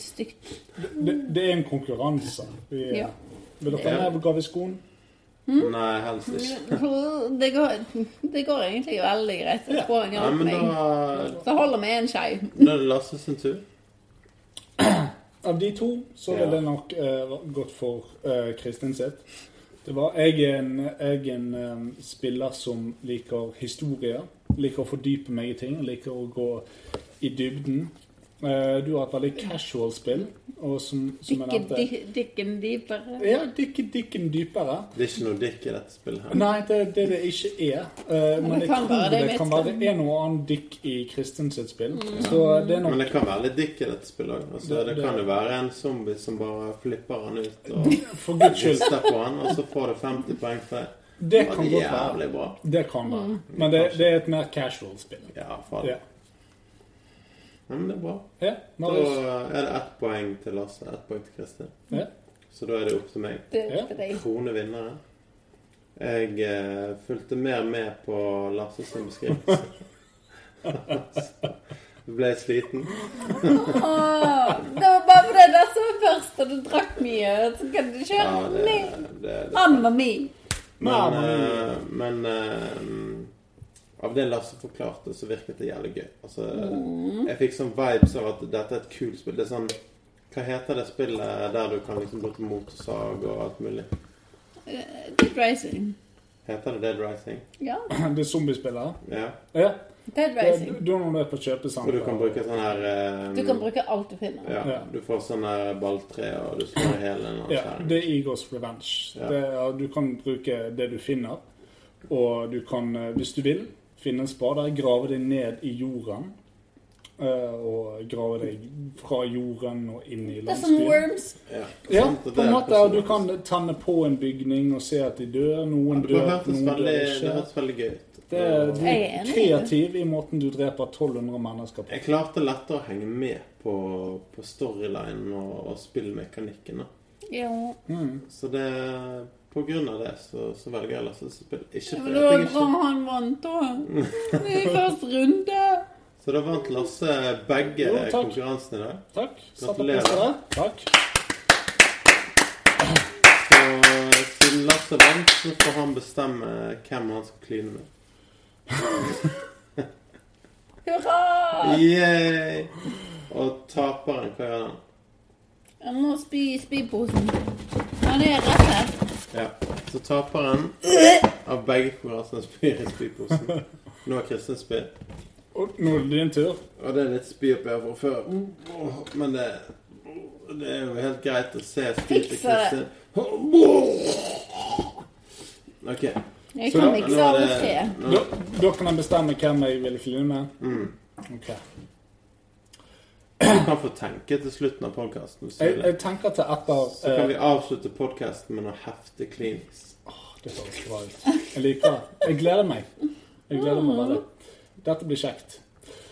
stygt. Det, det er en konkurranse. Vi, Ja. Vil dere Ja. ha mer gave i? Nei, helst ikke. <laughs> Det går, det går egentlig veldig greit. Jeg tror han Ja, hjalp men meg. da, Det holder vi en skei. da er det Lasse sin tur. <clears throat> Av de to så Ja. ville det nok eh, gått for eh, Kristin sitt. Det var, jeg er en, jeg er en um, spiller som liker historier. Liker å fordype meg i ting. Liker å gå i dybden. Eh, du har et veldig casual spill, og som, som nevnte dikken dypere. Ja, dikke dikken dypere. Det er ikke noe dykk i dette spillet her. Nei, det er det det ikke er. Eh, men det jeg kan tror det det kan være spill. en og annen dikk i Kristin sitt spill. Så det er nok Men det kan være litt dykk i dette spillet òg. Altså, Det- det, det- kan jo være en zombie som bare flipper han ut og <laughs> For guds skyld. rister på han, og så får du 50 poeng for det. Det kan godt være. Det kan være. Men det, det er et mer casual spill. Ja, for. Ja, men det er bra. ja Da er det ett poeng til Lasse, ett poeng til Kristin. Ja. Så da er det opp til meg. Det er opp til deg. Krone vinnere. Jeg eh, fulgte mer med på Lasse sin beskrivelse. <laughs> Du ble sliten. Åh, det var bare fordi Lasse var først, og du drakk mye. Så kan du Ja, kjøre det, ned. det, det. Mamma mi. Men, Mamma eh, men eh, av det Lasse forklarte, så virket det jævlig gøy. Altså, Jeg fikk sånn vibes av at dette er et kult spill. Det er sånn Hva heter det spillet der du kan liksom bruke motorsag og alt mulig? Dead Rising. Heter det Dead Rising? Ja, <clears throat> Det er zombiespillet. Ja. Ja. Dead Rising. da når du er på Og kjøpesenter du kan bruke sånn her um, Du kan bruke alt du finner. ja, Ja. Du får sånn her balltre, og du slår i hele en Ja, det er Egos Revenge. Ja. Det er, du kan bruke det du finner, og du kan, eh, hvis du vil, finne en spade, grave deg ned i jorden. eh, Og grave deg fra jorden og inn i Det er som. Worms. Ja, Ja, på en måte. Du kan tenne på en bygning og se at de dør. Noen dør, noen dør ikke. det høres veldig gøy ut. Det du er kreativ i måten du dreper 1200 mennesker på. Jeg klarte lettere å henge med på, på storylinen og, og spillmekanikken. da. Ja. Så det På grunn av det så, så velger jeg Lasse spill. Ikke fordi det at var bra ikke han vant, òg. <laughs> I første runde. Så da vant Lasse begge Jo, takk. konkurransene i dag. Takk. Gratulerer. det. Takk. Så siden Lasse vant, så får han bestemme hvem han skal kline med. <laughs> Hurra! Yay! Og taperen, hva gjør han? Jeg må spy i spyposen. Han er rett her. Ja. Så taperen av begge konkurransene spyr i spyposen. Nå har Kristin spydd. Og nå er det din tur. Og det er litt spy oppi her fra før. Men det, det er jo helt greit å se spy til. Kristin. OK. Jeg kan mikse alle det- tre. Da, da kan jeg bestemme hvem jeg vil kline med. Mm. Ok. Du kan få tenke til slutten av podkasten. Så, Jeg, jeg tenker til etter så kan vi avslutte podkasten med noe heftig Oh, Det høres bra ut. Jeg liker det. Jeg gleder meg. Jeg gleder meg veldig. Dette blir kjekt.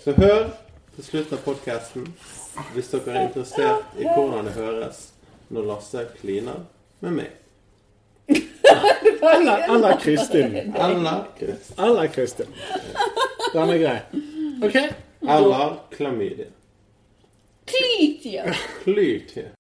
Så hør til slutten av podkasten hvis dere er interessert i hvordan det høres når Lasse kliner med meg. Eller, eller Kristin. Eller Kristin. Eller Kristin. Den er grei. OK. Eller klamydia. Klitje. Klitje.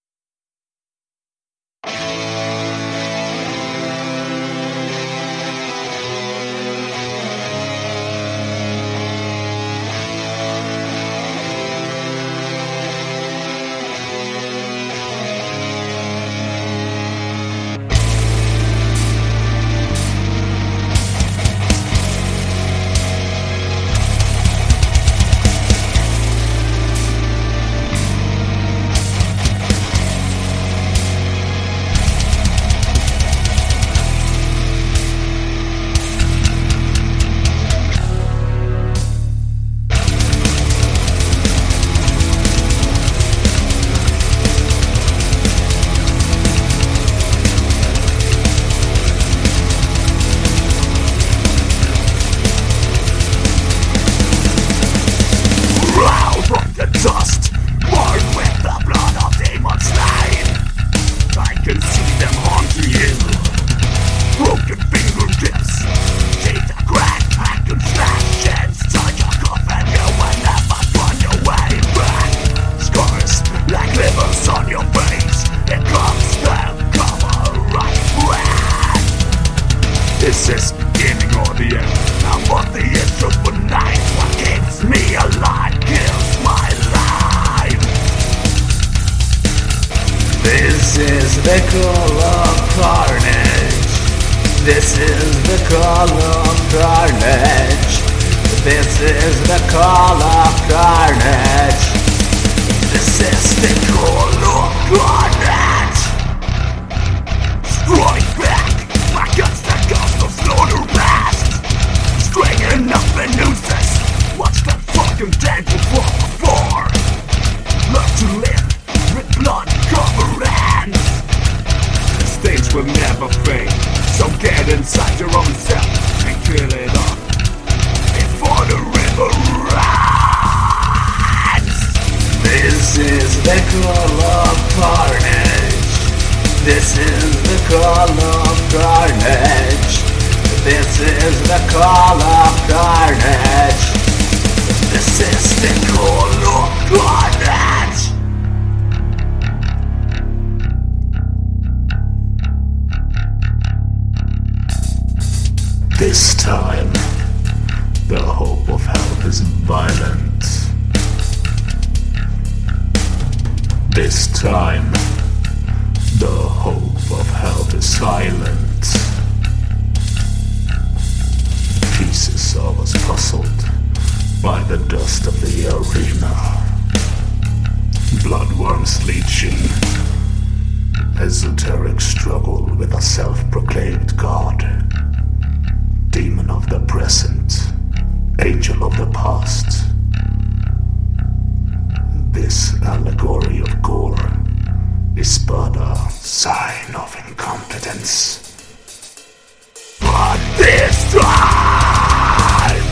This time, the hope of help is silent. Pieces of us puzzled by the dust of the arena. Bloodworms leeching. Esoteric struggle with a self-proclaimed god. Demon of the present. Angel of the past. This allegory of gore is but a sign of incompetence. But this time,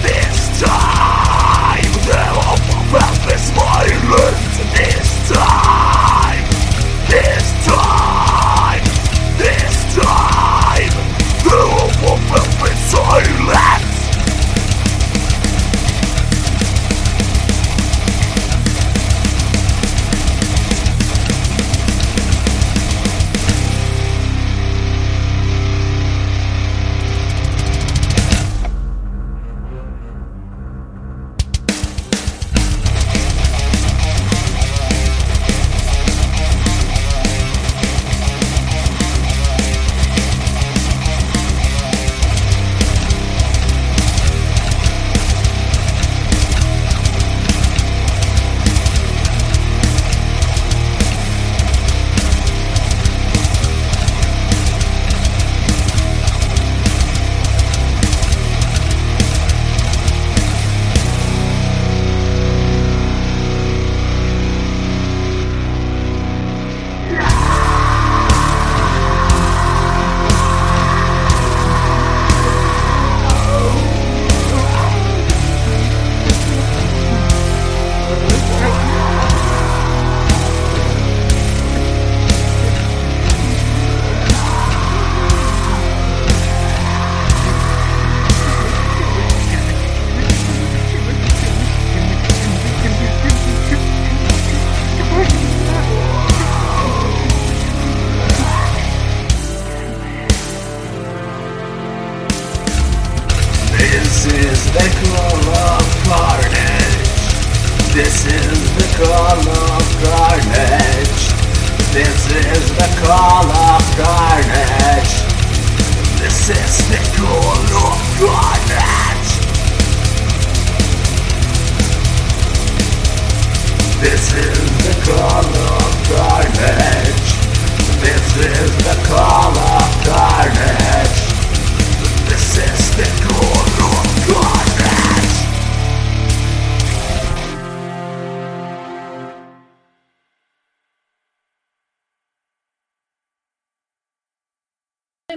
this time, the hope of help is violent. This time, this time, this time, the hope of help is silent.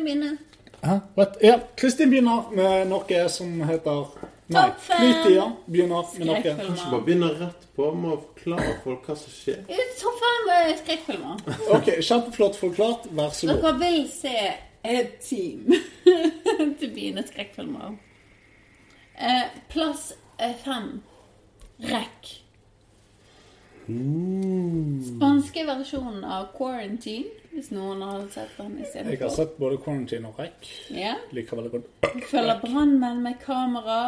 Jeg begynner. Hæ? What? Ja, Kristin begynner med noe som heter Nei. Flytida begynner med noe Skrekkfilmer. Bare begynne rett på med å forklare folk hva som skjer. Topp fem skrekkfilmer. Ok, Kjempeflott forklart. Vær så god. Dere vil se et team <laughs> til mine skrekkfilmer. Eh, plass eh, fem. Rekk. Spanske versjonen av Quarantine, hvis noen hadde sett den Jeg har sett både Quarantine og Rekk. Ja. Veldig godt. følger brannmenn med kamera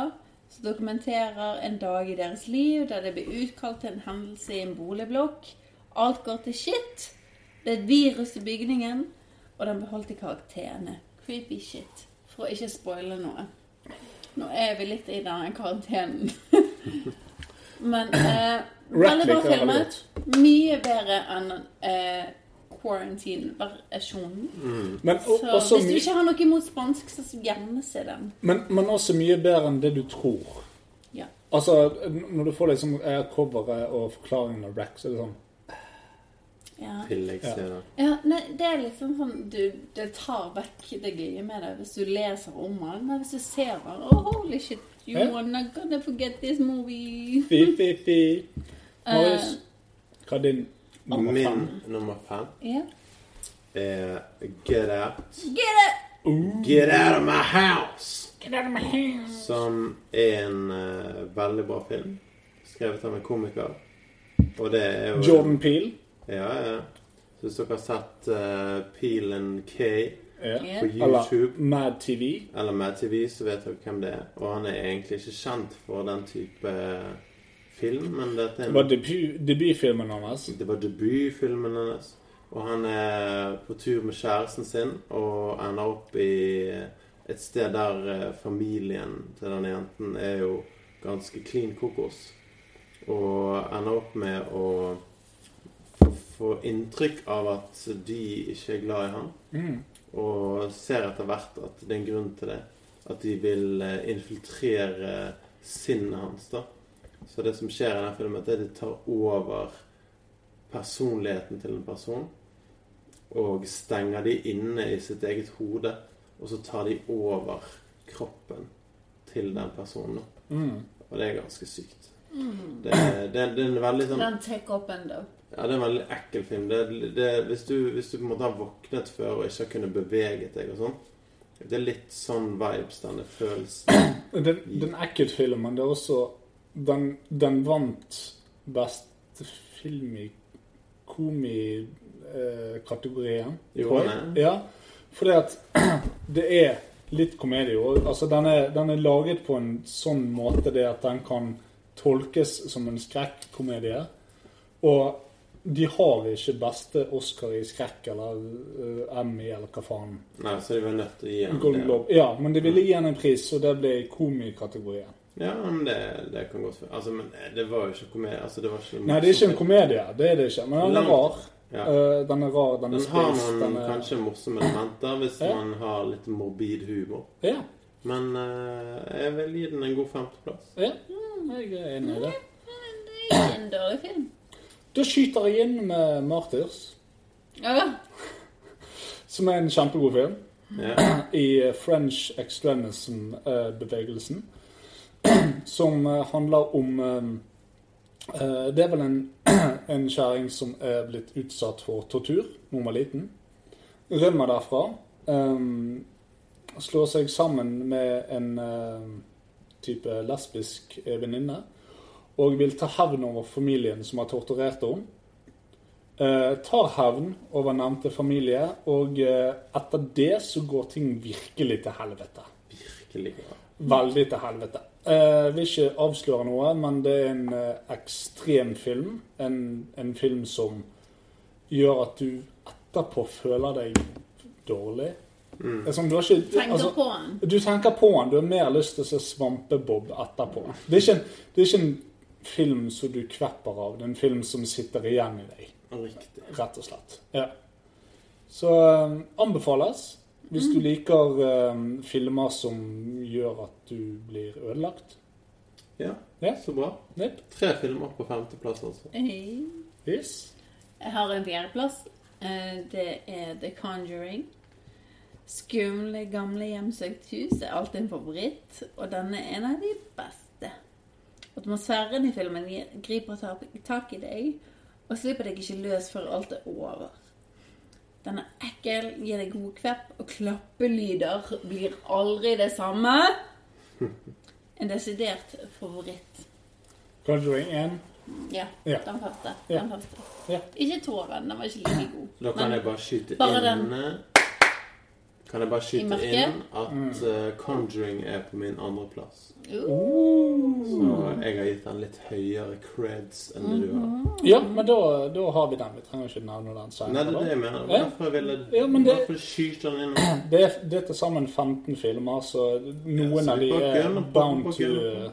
som dokumenterer en dag i deres liv der det blir utkalt til en hendelse i en boligblokk. Alt går til shit. Det er et virus i bygningen, og den beholdt karakterene. Creepy shit. For å ikke spoile noe. Nå er vi litt i denne karantenen. <laughs> Men eh, veldig bra filmet. Mye bedre enn eh, Quarantine-versjonen. Men, og, Så også hvis du ikke har noe imot spansk, så gjerne se den. men, men også mye bedre enn det du tror. Ja. Altså, Når du får liksom eh, coveret og forklaringen av Rack, så er det sånn Ja. Ja, nei, det er liksom sånn du, Det tar vekk det gøye med det hvis du leser om den. Men hvis du ser den oh, Holy shit. You hey. are not gonna forget this movie. Fy, fy, fy. Marius, hva er din Min nummer fem Ja. er Get Out. Get it! Get out of my house! Get out of my house. Som er en uh, veldig bra film. Skrevet av en komiker. Og det er jo Jordan Peele. Ja, ja. Så hvis dere har sett uh, Peel and K Ja. på YouTube Eller Mad TV. eller Mad TV, så vet dere hvem det er. Og han er egentlig ikke kjent for den type eh, film, men dette er Det var debut, debutfilmen hans. Det var debutfilmen hennes. Og han er på tur med kjæresten sin og ender opp i et sted der eh, familien til denne jenten er jo ganske clean kokos. Og ender opp med å få- få inntrykk av at de ikke er glad i han. Mm. Og ser etter hvert at det er en grunn til det. At de vil eh, infiltrere sinnet hans. da Så det som skjer i den filmen, er at de tar over personligheten til en person. Og stenger de inne i sitt eget hode. Og så tar de over kroppen til den personen. Mm. Og det er ganske sykt. Det, det, det er en veldig sånn Den take up enda. ja, det er en veldig ekkel film. Det, det, hvis, du, hvis du på en måte har våknet før og ikke har kunnet beveget deg og sånn Det er litt sånn vibes, denne følelsen. Den, den Eckert-filmen, det er også den, den vant beste film i komikategorien. Eh. Ja, fordi at <clears throat> det er litt komedie. Altså, den, er, den er laget på en sånn måte det at den kan tolkes som en skrekkomedie. Og de har ikke beste Oscar i skrekk eller uh, Emmy eller hva faen. Nei, så de var nødt til å gi en Golden. Globe. Ja, men de ville gi henne en pris, og det ble komikategorien. Ja, men det, det kan godt være. Altså, men det var jo ikke komedie. Altså, det var ikke Nei, det er ikke en komedie. Det er det ikke. Men den er rar. Ja. Eh, den er rar, den er Den har spist, noen den er kanskje morsomme elementer hvis Ja. man har litt morbid humor. Ja. Men uh, jeg vil gi den en god femteplass. ja. Mm, Jeg er enig i det. Det er en dårlig film. Da skyter jeg inn med Martyrs, Ja, som er en kjempegod film. Ja. i French extremism-bevegelsen. <clears throat> Som eh, handler om eh, eh, Det er vel en, <clears throat> en kjerring som er blitt utsatt for tortur da hun var liten. Rømmer derfra. slår seg sammen med en type lesbisk venninne. Og vil ta hevn over familien som har torturert henne. Eh, tar hevn over nevnte familie, og eh, etter det så går ting virkelig til helvete. Virkelig Ja. Veldig til helvete. Jeg vil ikke avsløre noe, men det er en eh, ekstrem film. En, en film som gjør at du etterpå føler deg dårlig. Mm. Som du har ikke tenker altså, på den. Du tenker på den. Du har mer lyst til å se Svampebob etterpå. Det er ikke en, det er ikke en film som du kvepper av. Det er en film som sitter igjen i deg Riktig. rett og slett. Ja. Så um, anbefales hvis du liker um, filmer som gjør at du blir ødelagt. Ja, Ja. så bra. Yep. Tre filmer på femteplass, altså. Eh, Yes. Jeg har en fjerdeplass. Eh, Det er The Conjuring. Skumle, gamle, hjemsøkt hus er alltid en favoritt, og denne er en av de beste. Atmosfæren i filmen gir- griper tak- tak i deg, og slipper deg ikke løs før alt er over. Den er ekkel, gir deg god kvepp, og klappelyder blir aldri det samme. <laughs> En desidert favoritt. Conjuring 1. Ja, Ja. den første. Ja. Den første. Ja. Ikke toeren, den var ikke like god. Da kan Men- jeg bare skyte bare inn den. Kan jeg bare skyte inn at eh, Conjuring er på min andreplass. Uh, Så jeg har gitt den litt høyere creds enn det du har. Ja, men da, da har vi den. Vi trenger ikke nevne den Nei, det er det jeg mener. Hvorfor, ville Ja, men det- Hvorfor skyter den inn? <clears throat> Det er, det er til sammen 15 filmer, så noen Ja, så av de er gunne på, bound på to uh,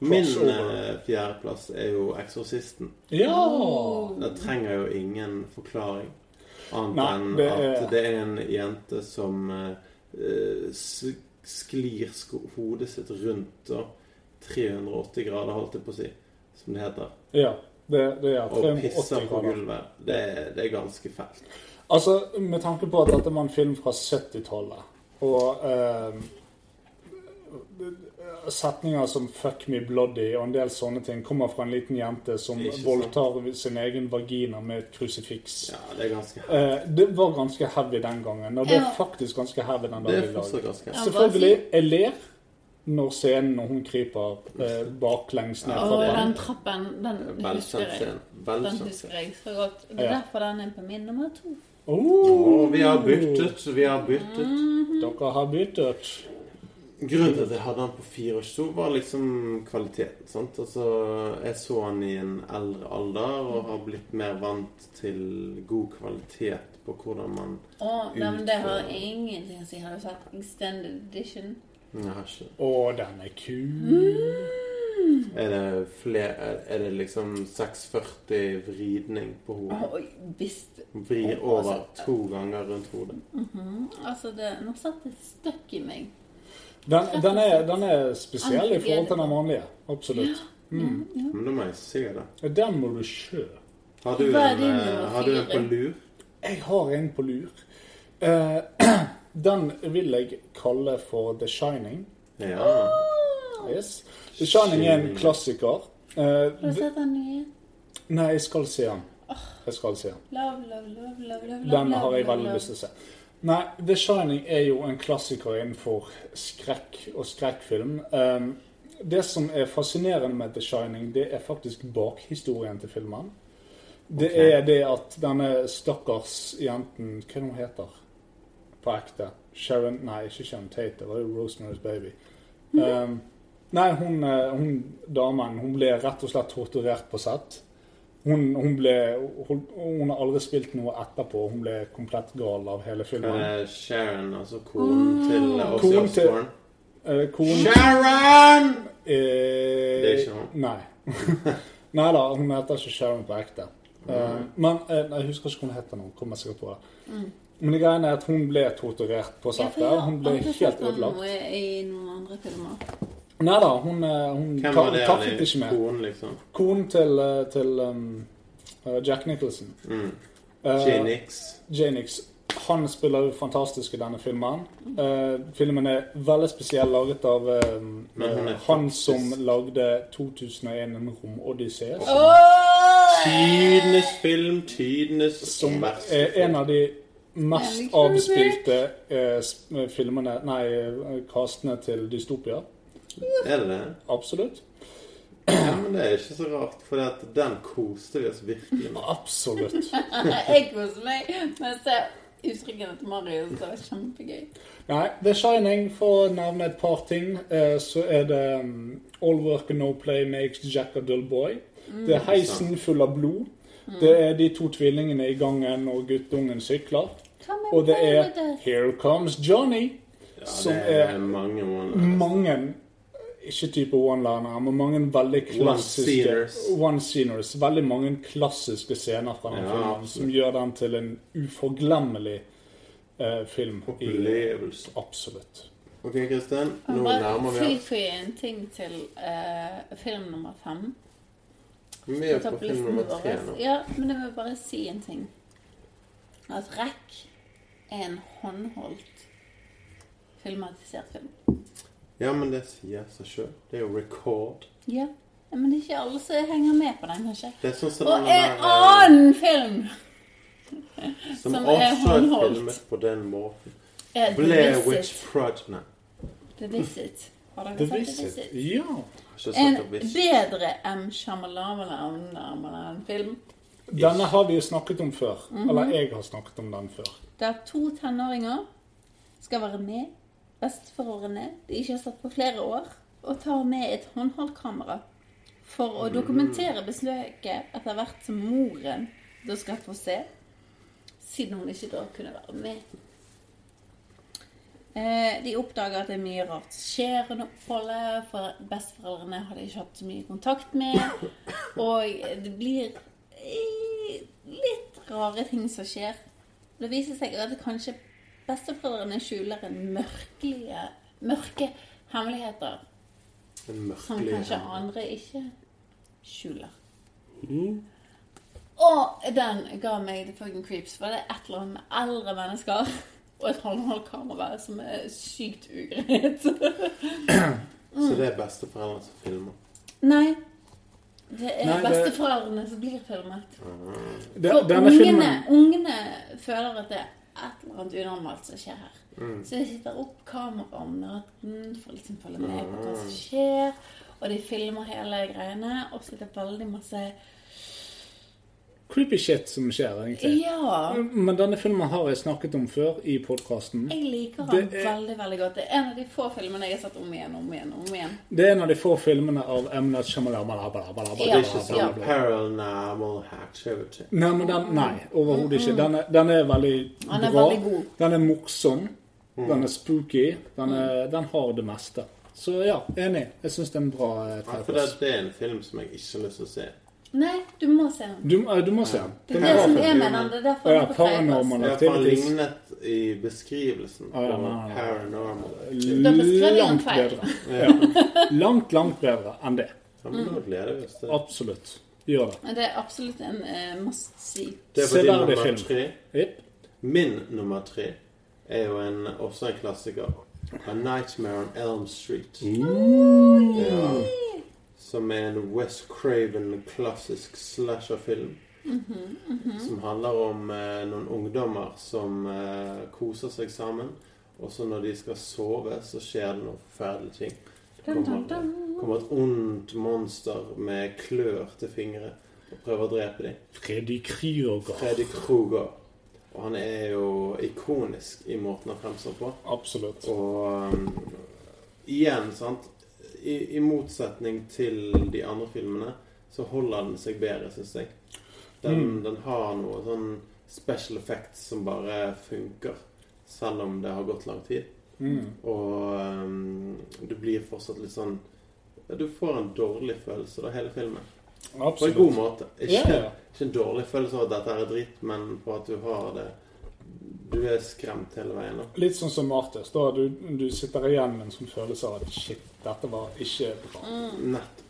Min eh, fjerdeplass er jo 'Eksorsisten'. Ja! Det trenger jo ingen forklaring. Annet enn at det er en jente som s- sklir hodet sitt rundt da, 380 grader, holdt jeg på å si, som det heter. Ja, det, det er Og pisser på gulvet. Det, det er ganske fælt. Altså, med tanke på at dette var en film fra 70-tallet, og eh, setninger som 'fuck me bloody' og en del sånne ting kommer fra en liten jente som voldtar sin egen vagina med et krusifiks. Ja, det er ganske Eh, det var ganske heavy den gangen, og det er faktisk ganske heavy den dagen dag i dag. Ja. Selvfølgelig, jeg ler når scenen når hun kryper eh, baklengs ned fra trappa. den trappen, den husker jeg. Den husker jeg så godt. Det er Ja. derfor den er på min nummer to. Oh, Å, vi har byttet, vi har byttet. dere har byttet. Grunnen til at jeg hadde den på 24, var liksom kvaliteten. sant? Altså, Jeg så den i en eldre alder og har blitt mer vant til god kvalitet på hvordan man Å, nei, men det har ingenting å si. Har du sett Extended Edition? Jeg har ikke Å, den er kul. Er det, fler, er- det liksom 640 vridning på hodet? Oh, visst. Vrir over to ganger rundt hodet. Altså, det, nå satt det støkk i meg. Den, den, er, den er spesiell i forhold til den vanlige. Absolutt. Men da må jeg se det. Den må du sjø. Har du en, eh, har du en på lur? Jeg har en på lur. Uh, <clears throat> den vil jeg kalle for The Shining. Ja. Yes. The Shining er en klassiker. Eh, Har du sett den nye? nei, jeg skal se den. Jeg skal se den. Love, love, love, love, love, Den har jeg veldig lyst til å se. Nei, The Shining er jo en klassiker innenfor skrekk og skrekkfilm. Um, det som er fascinerende med The Shining, det er faktisk bakhistorien til filmen. Det okay. er det at denne stakkars jenten Hva hun heter på ekte? Sharon Nei, ikke Sharon Tate. Det var jo Rosemary's Baby. Um, nei, hun, eh, hun damen hun ble rett og slett torturert på sett. Hun, hun ble hun, hun har aldri spilt noe etterpå. Hun ble komplett gal av hele filmen. er Sharon, altså konen til eh, Ozzy Konen til- Osbourne? Eh, Sharon! eh, Det er ikke hun. Nei. <laughs> nei da, hun heter ikke Sharon på ekte. Mm. men jeg husker ikke hva hun heter nå. Kommer sikkert på det. Men det greiene er at hun ble torturert på settet. Ja, Hun ble helt ødelagt. noe i noen andre filmer. Nei da, hun, eh, hun Hvem var det? takket ikke med. Konen, liksom? Konen til, eh, til um, eh, Jack Nicholson. Mm. Eh, J-Nix. Janix. Han spiller jo fantastisk i denne filmen. Uh, filmen er veldig spesiell, laget av Men hun eh, han faktisk- som lagde 2001 En romodyssé. Tidenes film, tidenes Som er en av de mest avspilte uh, eh, filmene Nei, kastene til Dystopia. Er det det? Absolutt. Ja, men det er ikke så rart, for den koste vi oss virkelig med. Absolutt. <laughs> Jeg koser meg med å se uttrykkene til Marius. Det var kjempegøy. Nei, The Shining, for å nevne et par ting, eh, så er det um, All work and no play makes Jack a dull boy. Det er heisen full av blod. Det er de to tvillingene i gangen når guttungen sykler. Og det er. Here Comes Johnny. Ja, Som er er mange mange Ikke type one-liner, men mange veldig klassiske One-sceners. One-sceners. Veldig mange klassiske scener fra den Ja, filmen absolutt. som gjør den til en uforglemmelig eh, film. i- Opplevelse. Absolutt. Ok, Kristin. Nå Bare nærmer vi oss. Tilføye en ting til eh, film nummer fem. Vi er på film nummer tre nå. Ja, men jeg vil bare si en ting. At REC er en håndholdt filmatisert film. Ja, men det sier seg sjøl. Det er jo record. Ja, men det er ikke alle som henger med på den, kanskje. Det er sånn som Og en eh, annen film <laughs> som, som også er håndholdt. filmet på den måten. The Blair Witch Visit. The Visit. Har dere The sett Visit. The Visit? Ja. En bedre M. Shyamalan-film. Denne har vi jo snakket om før. Mhm. Eller jeg har snakket om den før. Der to tenåringer skal være med besteforeldrene de ikke har sett på flere år, og tar med et håndholdkamera for å dokumentere besøket etter hvert som moren da skal få se, siden hun ikke da kunne være med. Eh, De oppdager at det er mye rart som skjer under oppholdet, for besteforeldrene har de ikke hatt så mye kontakt med. Og det blir eh, litt rare ting som skjer. Det viser seg at det kanskje besteforeldrene skjuler en mørkelige, mørke hemmeligheter En som kanskje andre ikke skjuler. Og den ga meg the fucking creeps. For det er et eller annet med eldre mennesker <laughs> og et håndholdkamera som er sykt ugreit. <clears throat> Så det er besteforeldrene som filmer. Nei. Det er Nei, det- besteforeldrene som blir filmet. Det, For denne ungene, filmen ungene føler at det er et eller annet unormalt som skjer her. Mm. Så de sitter opp kamera om natten for å liksom følge med på hva som skjer. Og de filmer hele greiene. Og så er det veldig masse creepy shit som skjer, egentlig. Ja. Men denne filmen har jeg snakket om før i podkasten. Jeg liker den er- veldig veldig godt. Det er en av de få filmene jeg har sett om igjen om igjen. om igjen. Det er en av de få filmene av Emnet bla, bla, Det er ikke sånn paranormal activity. Nei, men den, nei, overhodet ikke. Den er, den er veldig Den er bra. veldig god. Den er morsom. Mm. Den er spooky. Den, er, den har det meste. Så ja, enig. Jeg syns det er en bra eh, Ja, for det, det er en film som jeg ikke har lyst til å se. Nei, du må se den. Du, du må se den. Det er Den det som er med den. Det er derfor ja, den er på feil Paranormal han lignet i beskrivelsen Ja, ja, nei, paranormal. Langt bedre. Ja. Langt, langt bedre enn det. Det. Absolutt. Gjør det. Det er absolutt en uh, must see. Det der det Severdig nummer tre. Jepp. Min nummer tre er jo en, også en klassiker. A Nightmare on Elm Street. Ja. Som er en West Craven klassisk slasherfilm. Som handler om eh, noen ungdommer som eh, koser seg sammen. Og så når de skal sove, så skjer det noen forferdelige ting. Det kommer, kommer et ondt monster med klør til fingre og prøver å drepe dem. Freddy Krüger. Freddy Kruger. Og han er jo ikonisk i måten han fremstår på. Absolutt. Og um, igjen, sant I, I motsetning til de andre filmene så holder den seg bedre, syns jeg. Den, Mm. den har noe sånn special effects som bare funker, selv om det har gått lang tid. Mm. Og um, du blir fortsatt litt sånn Du får en dårlig følelse av hele filmen. Absolutt. På en god måte. Ikke, ja. ikke en dårlig følelse av at dette er dritt, men på at du har det Du er skremt hele veien. da. Litt sånn som Martes. Da du, du sitter igjen med en sånn følelse av at shit, dette var ikke bra. Nett.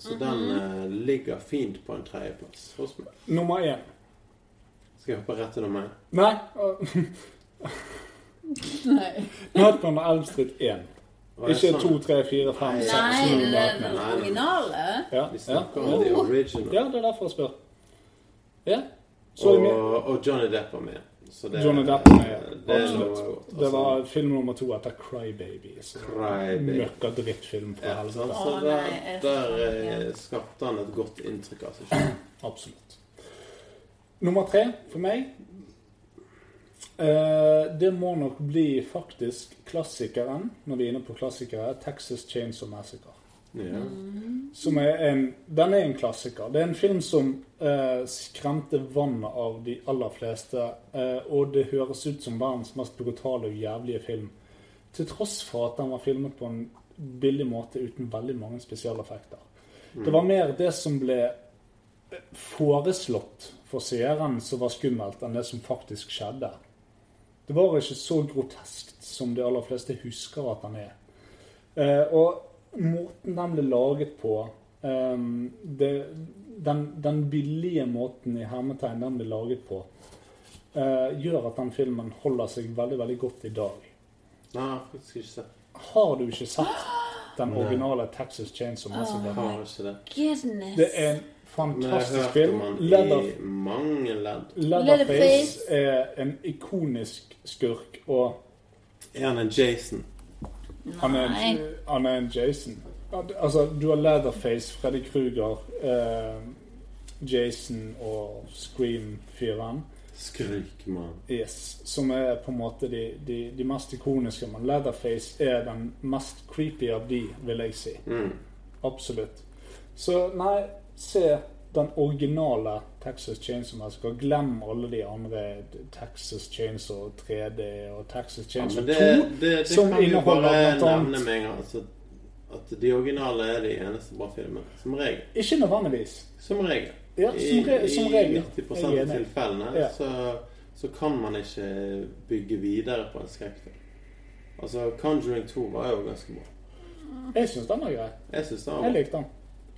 Så den uh, ligger fint på en tredjeplass hos meg. Nummer én. Skal jeg hoppe rett til nummer én? Nei. <laughs> Nei, Nightmare on Elm Street 1. Å, er det Ikke sånn? 2, 3, 4, 5, 6, Nei 7, det er den originale. Ja, Vi ja, snakker om ja. the original. ja, det er derfor jeg spør. Ja. Og, og Johnny Depp var med. Så det, Johnny Depp med, Det absolutt. godt. Det var film nummer to etter Crybaby. Baby. Møkka drittfilm fra ja, helvete. Altså, der, der eh, skapte han et godt inntrykk av seg selv. <clears throat> Absolutt. Nummer tre for meg eh, Det må nok bli faktisk klassikeren, når vi er inne på klassikere, Texas Chainsaw Massacre. Ja. Som er en, den er en klassiker. Det er en film som eh, skremte vannet av de aller fleste. Eh, og det høres ut som verdens mest brutale og jævlige film. Til tross for at den var filmet på en billig måte uten veldig mange spesialeffekter. Det var mer det som ble eh, foreslått for seeren som var skummelt, enn det som faktisk skjedde. Det var ikke så groteskt som de aller fleste husker at den er. Eh, og måten den ble laget på um, det, den, den billige måten i hermetegn den ble laget på, uh, gjør at den filmen holder seg veldig veldig godt i dag. Nei, faktisk ikke sett. Har du ikke sett den originale Texas Chainsaw Massacre? Oh, det. Det er en fantastisk film. Leather, Leatherface. er en ikonisk skurk, og Er han en Jason? Han er, en, han er en Jason. Altså, du har Leatherface, Freddy Kruger, eh, Jason og Scream-fyren. Skrekmann. Yes, som er på en måte de, de, de mest ikoniske. Men Leatherface er den mest creepy av de, vil jeg si. Mm. Absolutt. Så nei, se den originale Texas Chainsaw Massacre. Glem alle de andre Texas Chainsaw 3D og Texas Ja, Chainsaw men 2. det, det, som kan inneholder bare nevne med en gang. Altså, at de originale er de eneste bra filmene. Som regel. Ikke nødvendigvis. Som regel. Ja, som, re som I regel. 90 Jeg er av tilfellene Ja. så, så kan man ikke bygge videre på en skrekkfilm. Altså, Conjuring 2 var jo ganske bra. Jeg syns den var grei. Jeg Jeg likte den.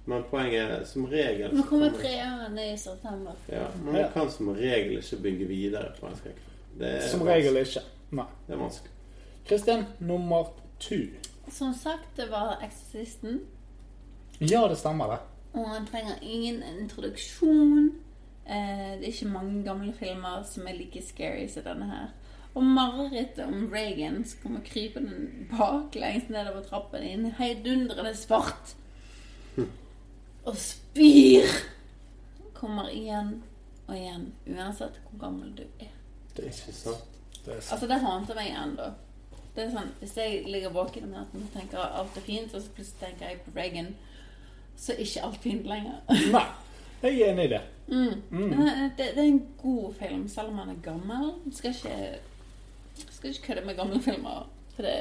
Men poenget er som regel Nå kommer treeren i september. Ja, men man kan som regel ikke bygge videre på en skrekkfilm. Det er Som regel ikke. Nei. Det er vanskelig. Kristin, nummer to. Som sagt, det var Eksorsisten. Ja, det stemmer, det. Og han trenger ingen introduksjon. Eh, det er ikke mange gamle filmer som er like scary som denne her. Og marerittet om Reagan som kommer krypende baklengs nedover trappen i en heidundrende svart. <laughs> Og spyr! Kommer igjen og igjen, uansett hvor gammel du er. Det er Ikke sant? Det sant. Altså, det håndter meg ennå. Det er sånn, Hvis jeg ligger våken om natten og tenker at alt er fint, og så plutselig tenker jeg på Reagan, så er ikke alt fint lenger. Nei, jeg er enig i det. Mm. Mm. Det, det er en god film, selv om han er gammel. Du skal ikke, skal ikke kødde med gamle filmer. For det,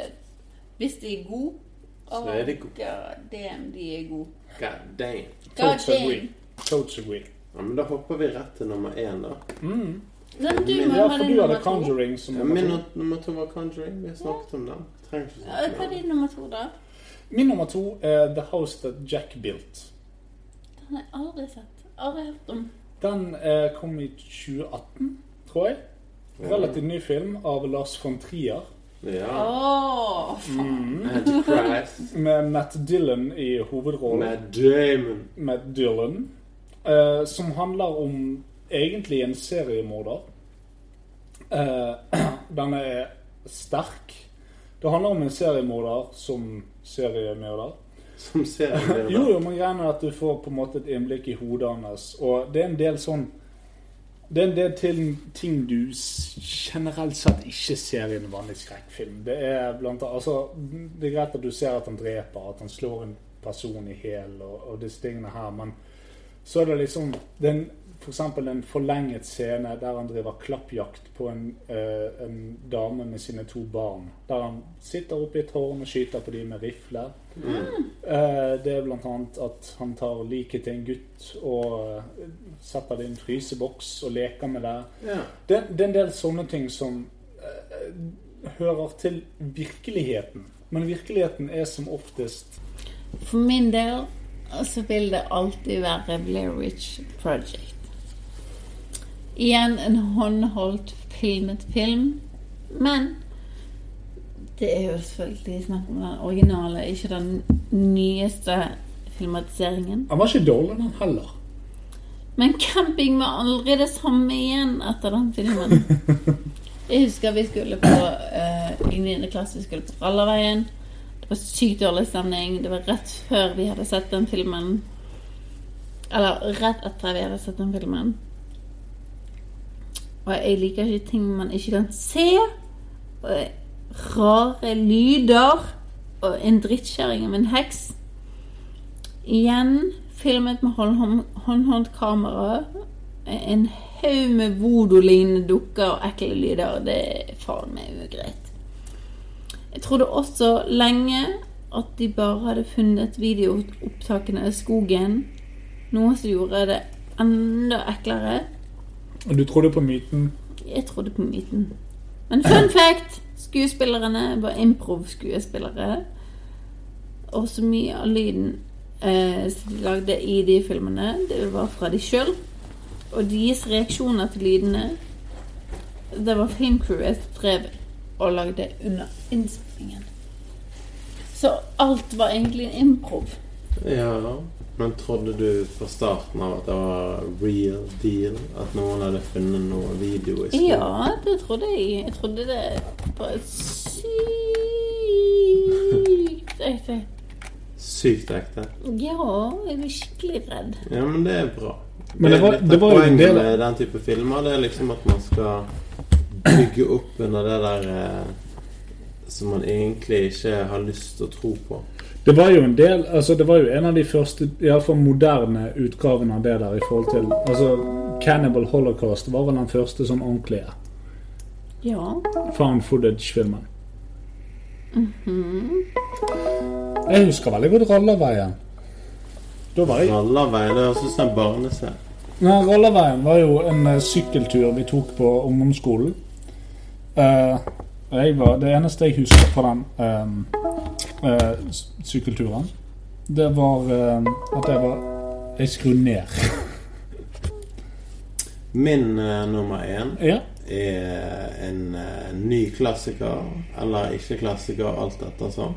hvis de er gode Så er de gode. God damn, de er gode. God damn. Agree. damn. Totes agree. Ja, men da hopper vi rett til nummer én, da. Mm. Men du må Ja, ha for du hadde nummer to. Conjuring som Ja, nummer min to. nummer- nummer to var Conjuring. Vi har snakket om den. Trenger ikke Ja, snakke Hva er din nummer to, da? Min nummer to er The House That Jack Built. Den har jeg aldri sett. Aldri hørt om. Den eh, kom i 2018, tror jeg. Relativt ny film av Lars von Trier. Ja. Oh, faen. Mm. Med Matt Dillon i hovedrollen. Matt Damon. Matt Dillon. Uh, som handler om egentlig en seriemorder. <clears throat> Uh, den er sterk. Det handler om en seriemorder som seriemorder. Som seriemorder? <laughs> Jo, jo, men greia er at du får på en måte et innblikk i hodet hans. Og det er en del sånn Det er en del til ting du generelt sett ikke ser i en vanlig skrekkfilm. Det er blant annet Altså, det er greit at du ser at han dreper, at han slår en person i hjel og, og disse tingene her, men så er det liksom det er en, For eksempel en forlenget scene der han driver klappjakt på en, uh, en dame med sine to barn. Der han sitter oppe i et tårn og skyter på dem med rifle. Eh, det er blant annet at han tar liket til en gutt og setter det i en fryseboks og leker med det. Ja. Det, det er en del sånne ting som eh, hører til virkeligheten. Men virkeligheten er som oftest For min del så vil det alltid være Blair Witch Project. Igjen en håndholdt filmet film, men det er jo selvfølgelig snakk om den originale, ikke den nyeste filmatiseringen. Han var ikke dårlig, den heller. Men camping var aldri det samme igjen etter den filmen. <laughs> Jeg husker vi skulle på uh, i 9. klasse vi skulle på Rallarveien. Det var sykt dårlig stemning. Det var rett før vi hadde sett den filmen. Eller rett etter vi hadde sett den filmen. Og jeg liker ikke ting man ikke kan se. Og rare lyder. Og en drittkjerring av en heks. Igjen filmet med håndhåndkamera. kamera. En haug med voodoo-lignende dukker og ekle lyder. Det er faen meg ugreit. Jeg trodde også lenge at de bare hadde funnet videoopptakene av skogen. Noe som gjorde det enda eklere. Og du trodde på myten? Jeg trodde på myten. Men fun <laughs> fact! Skuespillerne var improv-skuespillere. Og så mye av lyden eh, lagde i de filmene, det var fra de sjøl. Og deres reaksjoner til lydene Det var filmcrewet som drev og lagde under innspillingen. Så alt var egentlig en improv. ja. Men trodde du fra starten av at det var real deal? At noen hadde funnet noe video i skolen? Ja, det trodde jeg. Jeg trodde det var sykt. <laughs> Sykt ekte. Ja, jeg er skikkelig redd. Ja, men det er bra. Men det var- det var jo en poenget del- med den type filmer. Det er liksom at man skal bygge opp under det der eh, som man egentlig ikke har lyst til å tro på. Det var jo en del Altså det var jo en av de første Iallfall moderne utgavene av det der i forhold til Altså Cannibal Holocaust var vel den første sånn ordentlige Ja. found footage-filmen. Jeg husker veldig godt Rollerveien. Da var jeg Rallarveien, det høres ut som en barneserie. Nei, Rollerveien var jo en eh, sykkeltur vi tok på ungdomsskolen. Uh, var, det eneste jeg husker på den uh, sykkelturen, det var at jeg var Jeg skrur ned. <laughs> Min nummer én ja. er en ny klassiker, eller ikke klassiker, alt etter sånn.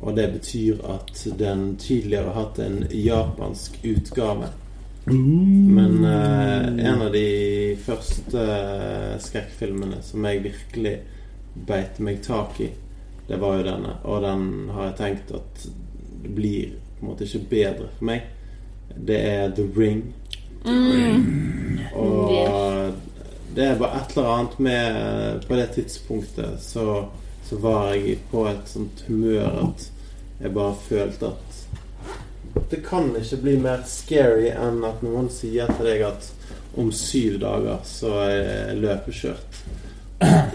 Og det betyr at den tidligere har hatt en japansk utgave. Men eh, en av de første eh, skrekkfilmene som jeg virkelig beit meg tak i, det var jo denne. Og den har jeg tenkt at det blir på en måte ikke bedre for meg. Det er The Ring. Og det er bare et eller annet med På det tidspunktet så, så var jeg på et sånt humør at jeg bare følte at det kan ikke bli mer scary enn at noen sier til deg at om syv dager så er jeg løpekjørt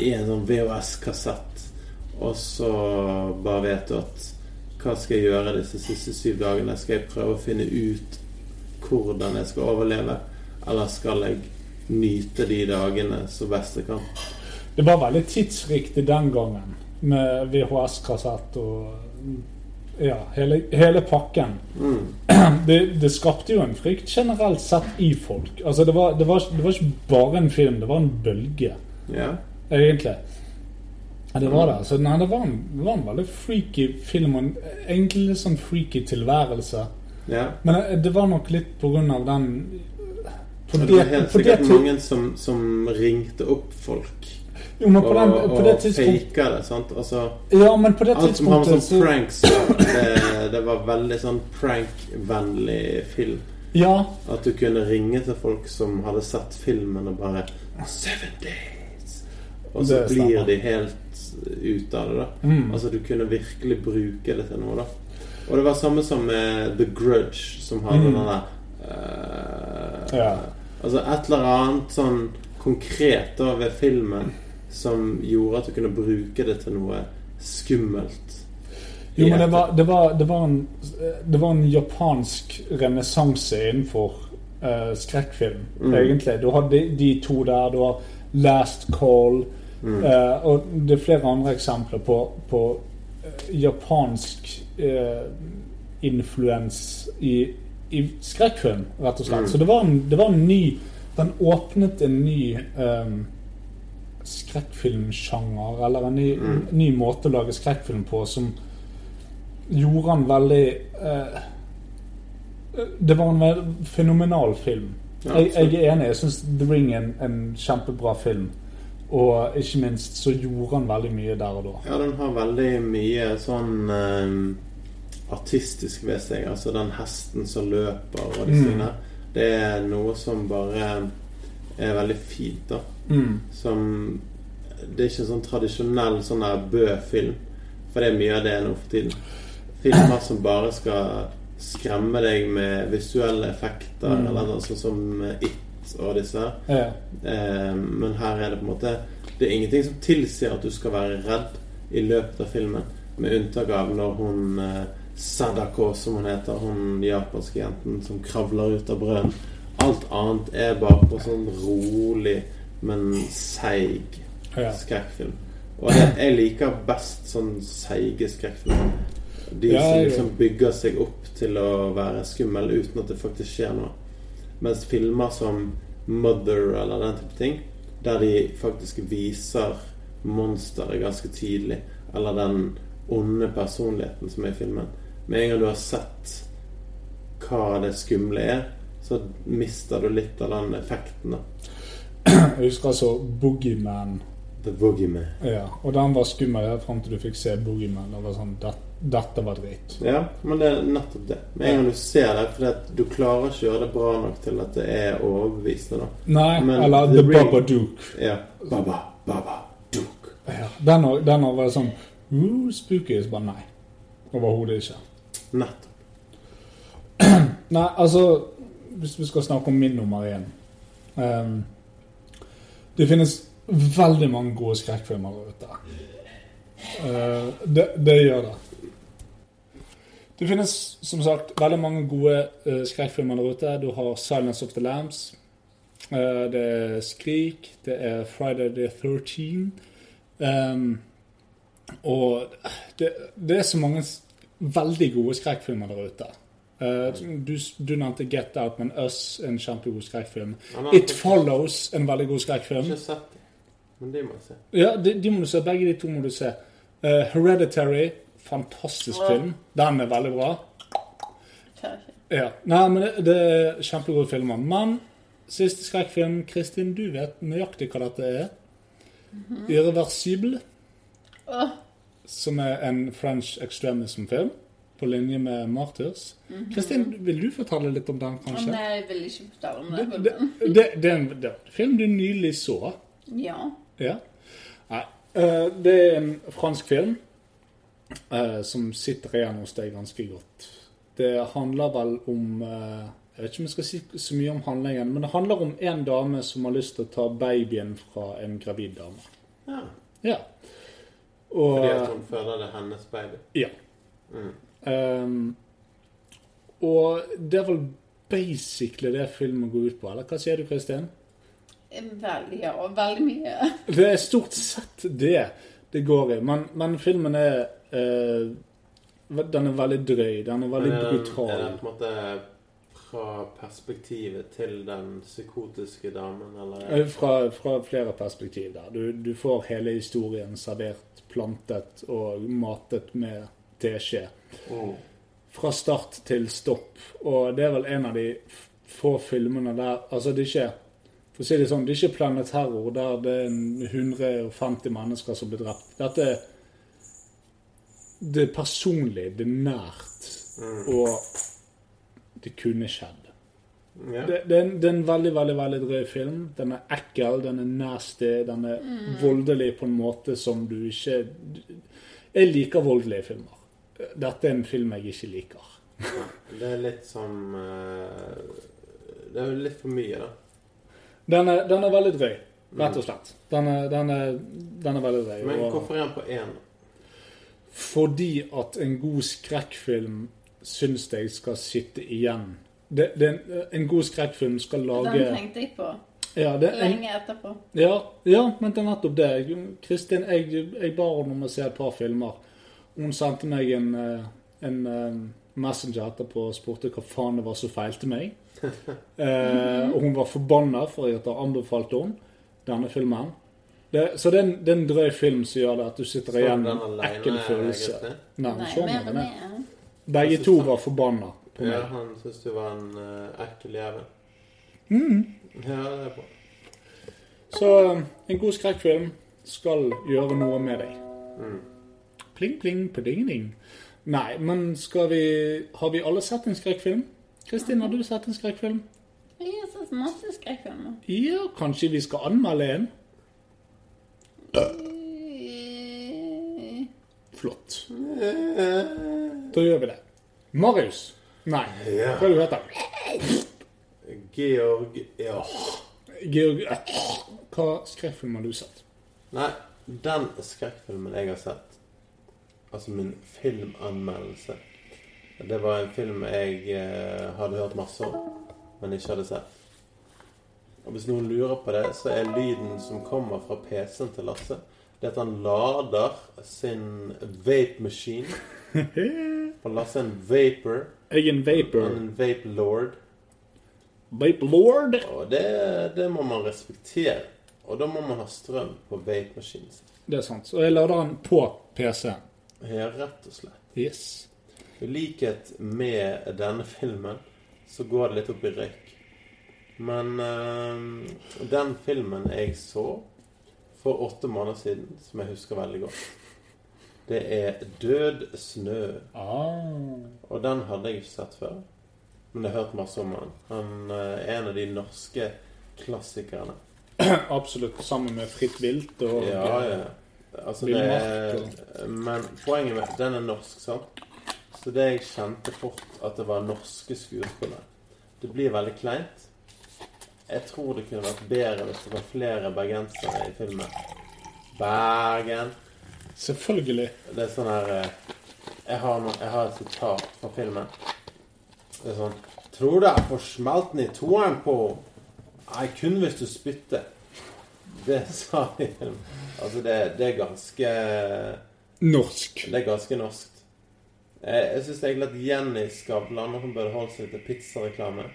i en sånn VHS-kassett. Og så bare vet du at hva skal jeg gjøre disse siste syv dagene? Skal jeg prøve å finne ut hvordan jeg skal overleve? Eller skal jeg nyte de dagene så best jeg kan? Det var veldig tidsriktig den gangen med VHS-kassett og ja, hele, hele pakken. <clears throat> Det, det skapte jo en frykt generelt sett i folk. Altså det var, det, var, det var ikke bare en film, det var en bølge, yeah. egentlig. Det var det. Så nei, det, var en, det var en veldig freaky film, og en egentlig litt sånn freaky tilværelse. Yeah. Men eh, det var nok litt på grunn av den for det var helt sikkert mange som, som ringte opp folk Jo, men på, og, den, på det og tidspunktet faka det. sant? Altså Ja, men på det Alt som har med sånn pranks så, det, det var veldig sånn prank-vennlig film. Ja. At du kunne ringe til folk som hadde sett filmen og bare Seven days Og så blir de helt ut av det, da. Mm. Altså du kunne virkelig bruke det til noe, da. Og det var samme som med The Grudge, som hadde Mm. den der uh, Ja. Altså et eller annet sånn konkret da ved filmen som gjorde at du kunne bruke det til noe skummelt. Jo, men det var, det var, det var, en, det var en japansk renessanse innenfor uh, skrekkfilm, Mm. egentlig. Du hadde de, de to der. Du har Last Call. Mm. Uh, og det er flere andre eksempler på, på eh, japansk uh, influens i, i skrekkfilm, rett og slett. Mm. Så det var, en, det var en ny Den åpnet en ny eh, skrekkfilmsjanger, eller en ny, Mm. ny måte å lage skrekkfilm på, som gjorde han veldig eh, Det var en veldig fenomenal film. Ja, jeg, jeg er enig. Jeg syns The Ring er en, en kjempebra film. Og ikke minst så gjorde han veldig mye der og da. Ja, den har veldig mye sånn eh, artistisk ved seg. Altså den hesten som løper og disse Mm. tingene. Det er noe som bare er veldig fint, da. Mm. Som Det er ikke en sånn tradisjonell sånn der Bø-film. For det er mye av det nå for tiden. Filmer som bare skal skremme deg med visuelle effekter, Mm. eller noe sånt som It og disse. Ja. Eh, men her er det på en måte Det er ingenting som tilsier at du skal være redd i løpet av filmen. Med unntak av når hun eh, Sadako, som hun heter, hun japanske jenten som kravler ut av brønnen. Alt annet er bare på sånn rolig, men seig skrekkfilm. Og jeg liker best sånn seige skrekkfilmer. De som liksom bygger seg opp til å være skummel uten at det faktisk skjer noe. Mens filmer som Mother eller den type ting, der de faktisk viser monsteret ganske tidlig, eller den onde personligheten som er i filmen Med en gang du har sett hva det skumle er, så mister du litt av den effekten. da <clears throat> Jeg husker altså Boogeyman. The Boogieman. Ja. Og den var skummel helt fram til du fikk se Boogeyman. Det var sånn det, Dette var dritt. Ja, men det er nettopp det. Med en gang du ser det, for du klarer ikke å gjøre det bra nok til at det er overbevisende. da Nei, Men eller The The Baba Duke. Ja. Baba, baba, Duke. Ja. Den den var sånn uh, Spooky. Så bare nei. Overhodet ikke. Nettopp. <clears throat> Nei, altså Hvis vi skal snakke om min nummer én um, Det finnes veldig mange gode skrekkfilmer der ute. Uh, det, det gjør det. Det finnes som sagt veldig mange gode uh, skrekkfilmer der ute. Du har 'Silence of the Lambs'. Uh, det er 'Skrik'. Det er 'Friday the 13'. Um, og det, det er så mange veldig gode skrekkfilmer der ute. Eh, du, du nevnte Get Out, men Us en kjempegod skrekkfilm. It Follows en veldig god skrekkfilm. Ikke sett det. Men de må jeg se. Ja, de, de må du se. Begge de to må du se. Uh, Hereditary, fantastisk film. Den er veldig bra. Ja. Nei, men det, det er kjempegode filmer. Men siste skrekkfilm, Kristin, du vet nøyaktig hva dette er. Irreversible, Oh. som er en French extremism-film. På linje med Martyrs. Kristin, vil du fortelle litt om den, kanskje? nei, jeg vil ikke fortelle om den. det. det, det, det er en det film du nylig så. Ja. Ja. Nei. eh, det er en fransk film eh, som sitter igjen hos deg ganske godt. Det handler vel om eh, Jeg vet ikke om jeg skal si så mye om handlingen, men det handler om en dame som har lyst til å ta babyen fra en gravid dame. Ja. Ja. Og Fordi at hun føler det er hennes baby. Ja. Mm. Ehm, og det er vel basically det filmen går ut på, eller hva sier du, Kristin? Veldig, ja. Veldig mye. <laughs> Det er stort sett det det går i, men, men filmen er uh, Den er veldig drøy. Den er veldig Men den- Er brutal. den på en måte fra perspektivet til den psykotiske damen, eller? Eh, Fra, fra flere perspektiv der. Du, du får hele historien servert, plantet og matet med teskje. Mm. Fra start til stopp. Og det er vel en av de få filmene der Altså, det er ikke For å si det sånn, det er ikke Planet Terror der det er 150 mennesker som blir drept. Dette er Det er personlig, det er nært, og det kunne skjedd. Yeah. Det, det, er en, det er en veldig, veldig veldig drøy film. Den er ekkel, den er nasty, den er voldelig på en måte som du ikke Jeg liker voldelige filmer. Dette er en film jeg ikke liker. Det er litt som eh, Det er litt for mye, da. Den er, den er veldig drøy, rett og slett. Den er, den er, den er veldig drøy. Men og- hvorfor er den på én? Fordi at en god skrekkfilm syns jeg skal sitte igjen. Det, det, en, god skrekkfilm skal lage Den tenkte jeg på ja, det, en, lenge etterpå. Ja, ja, men det er nettopp det. Kristin, jeg, jeg ba henne om å se et par filmer. Hun sendte meg en, eh, en eh, messenger etterpå og spurte hva faen det var som feilte meg. <laughs> Eh, og hun var forbanna for at jeg anbefalte henne denne filmen. Det, så det er, en, det er en drøy film som gjør det at du sitter igjen med en ekkel følelse. Nei, Nei, så mer med. Begge to var forbanna på Ja, han syntes du var en uh, ekkel jævel. Mm. Ja, det er bra. Så en god skrekkfilm skal gjøre noe med deg. Mm. Pling, pling, pudding-ding. Nei, men skal vi Har vi alle sett en skrekkfilm? Kristin, har du sett en skrekkfilm? Jeg har sett masse skrekkfilmer. Ja, kanskje vi skal anmelde en? Eh, Flott. Da gjør vi det. Marius. Nei, hva er det du heter Georg Ja. Georg Hva skrekkfilm har du sett? Nei, den skrekkfilmen jeg har sett, altså min filmanmeldelse Det var en film jeg eh, hadde hørt masse om, men ikke hadde sett. Og Hvis noen lurer på det, så er lyden som kommer fra PC-en til Lasse, det at han lader sin vape machine. <laughs> For Lasse er en vapor. Jeg er en Han vapor. er en vape-lord. Vape lord. Og det, det må man respektere. Og da må man ha strøm på vape-maskinen sin. Det er sant. Og jeg lader den på PC-en. Ja, rett og slett. Yes. I likhet med denne filmen så går det litt opp i røyk. Men eh, den filmen jeg så for åtte måneder siden, som jeg husker veldig godt, det er 'Død snø'. Ah. Og den hadde jeg ikke sett før. Men jeg har hørt masse om den. Han eh, er en av de norske klassikerne. Absolutt. Sammen med Fritt vilt og Ja, ja. Altså, det er, men poenget med Den er norsk, sant? Så det jeg kjente fort at det var norske skuespillere. Det blir veldig kleint. Jeg tror det kunne vært bedre hvis det var flere bergensere i filmen. Bergen. Selvfølgelig. Det er sånn her eh, Jeg har, noe, jeg har et sitat fra filmen. Det er sånn Tror du jeg får smelten i toeren på Nei, kun hvis du spytter. Det sa de i filmen. Altså, det, det er ganske Norsk. Det er ganske norskt. Jeg, Jeg syns egentlig at Jenny Skavlan burde holdt seg til pizzareklame.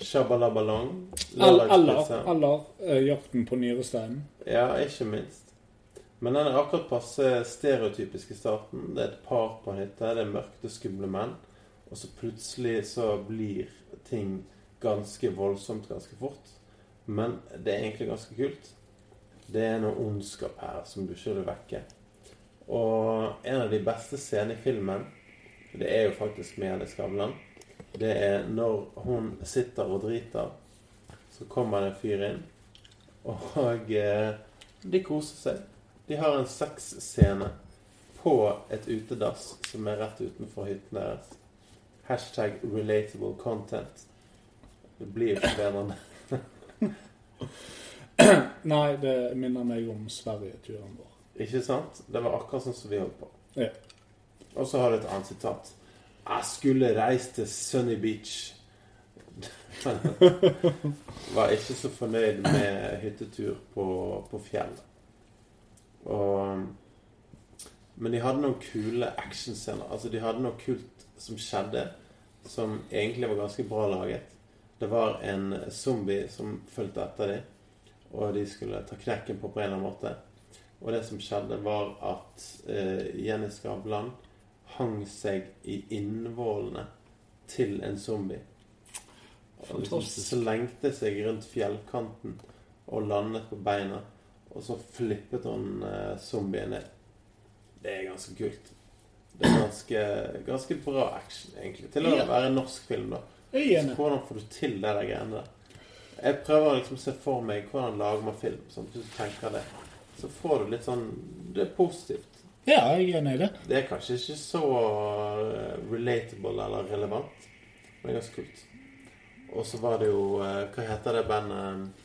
Shabalabalong. Eller, eller, uh, eh, Jakten på nyresteinen. Ja, ikke minst. Men den er akkurat passe stereotypisk i starten. Det er et par på en hytte, det er mørkt og skumle menn. Og så plutselig så blir ting ganske voldsomt ganske fort. Men det er egentlig ganske kult. Det er noe ondskap her som du ikke vil vekke. Og en av de beste scenene i filmen, det er jo faktisk med Jenny Skavlan, det er når hun sitter og driter, så kommer det en fyr inn, og eh, de koser seg. De har en sexscene på et utedass som er rett utenfor hytten deres. Hashtag relatable content. Det blir jo ikke bedre enn det. <laughs> <clears throat> Nei, det minner meg om Sverige-turen vår. Ikke sant? Det var akkurat sånn som vi holdt på. Ja. Og så har du et annet sitat. Jeg skulle reise til Sunny Beach. <laughs> var ikke så fornøyd med hyttetur på, på fjellet. Og Men de hadde noen kule actionscener. Altså, de hadde noe kult som skjedde, som egentlig var ganske bra laget. Det var en zombie som fulgte etter dem, og de skulle ta knekken på på en eller annen måte. Og det som skjedde, var at eh, Jenny Skavlan hang seg i innvollene til en zombie. Og liksom slengte seg rundt fjellkanten og landet på beina. Og så flippet hun eh, zombien ned. Det er ganske kult. Det er ganske, ganske bra action, egentlig. Til å Ja. være en norsk film, da. Så hvordan får du til det der greiene der? Jeg prøver liksom å se for meg hvordan lager man film. Sånn, hvis du tenker det. Så får du litt sånn Det er positivt. Ja, jeg er enig i det. Det er kanskje ikke så eh, relatable eller relevant, men det er ganske kult. Og så var det jo eh, Hva heter det bandet?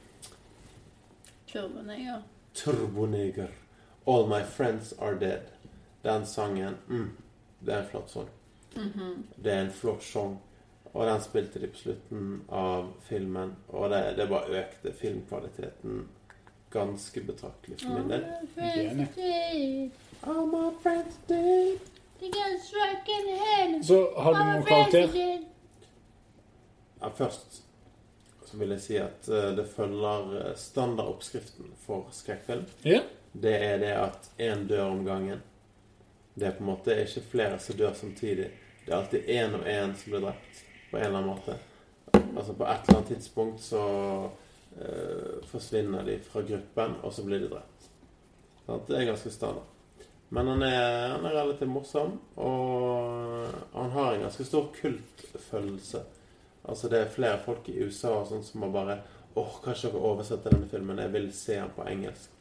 Turboneger. Turboneger. All My Friends Are Dead. Den sangen mm, Det er en flott sang. Det er en flott sang. Og den spilte de på slutten av filmen. Og det, det bare økte filmkvaliteten ganske betraktelig for min del. All my friends day. Så har du noen karakter? Ja, først så vil jeg si at eh, det følger eh, standardoppskriften for skrekkfilm. Ja. Det er det at én dør om gangen. Det er på en måte ikke flere som dør samtidig. Det er alltid én og én som blir drept på en eller annen måte. Altså På et eller annet tidspunkt så eh, forsvinner de fra gruppen, og så blir de drept. Så Det er ganske standard. Men han er, han er relativt morsom, og han har en ganske stor kultfølelse. Altså Det er flere folk i USA og sånt som har bare Åh, kanskje dere oversetter denne filmen? Jeg vil se den på engelsk.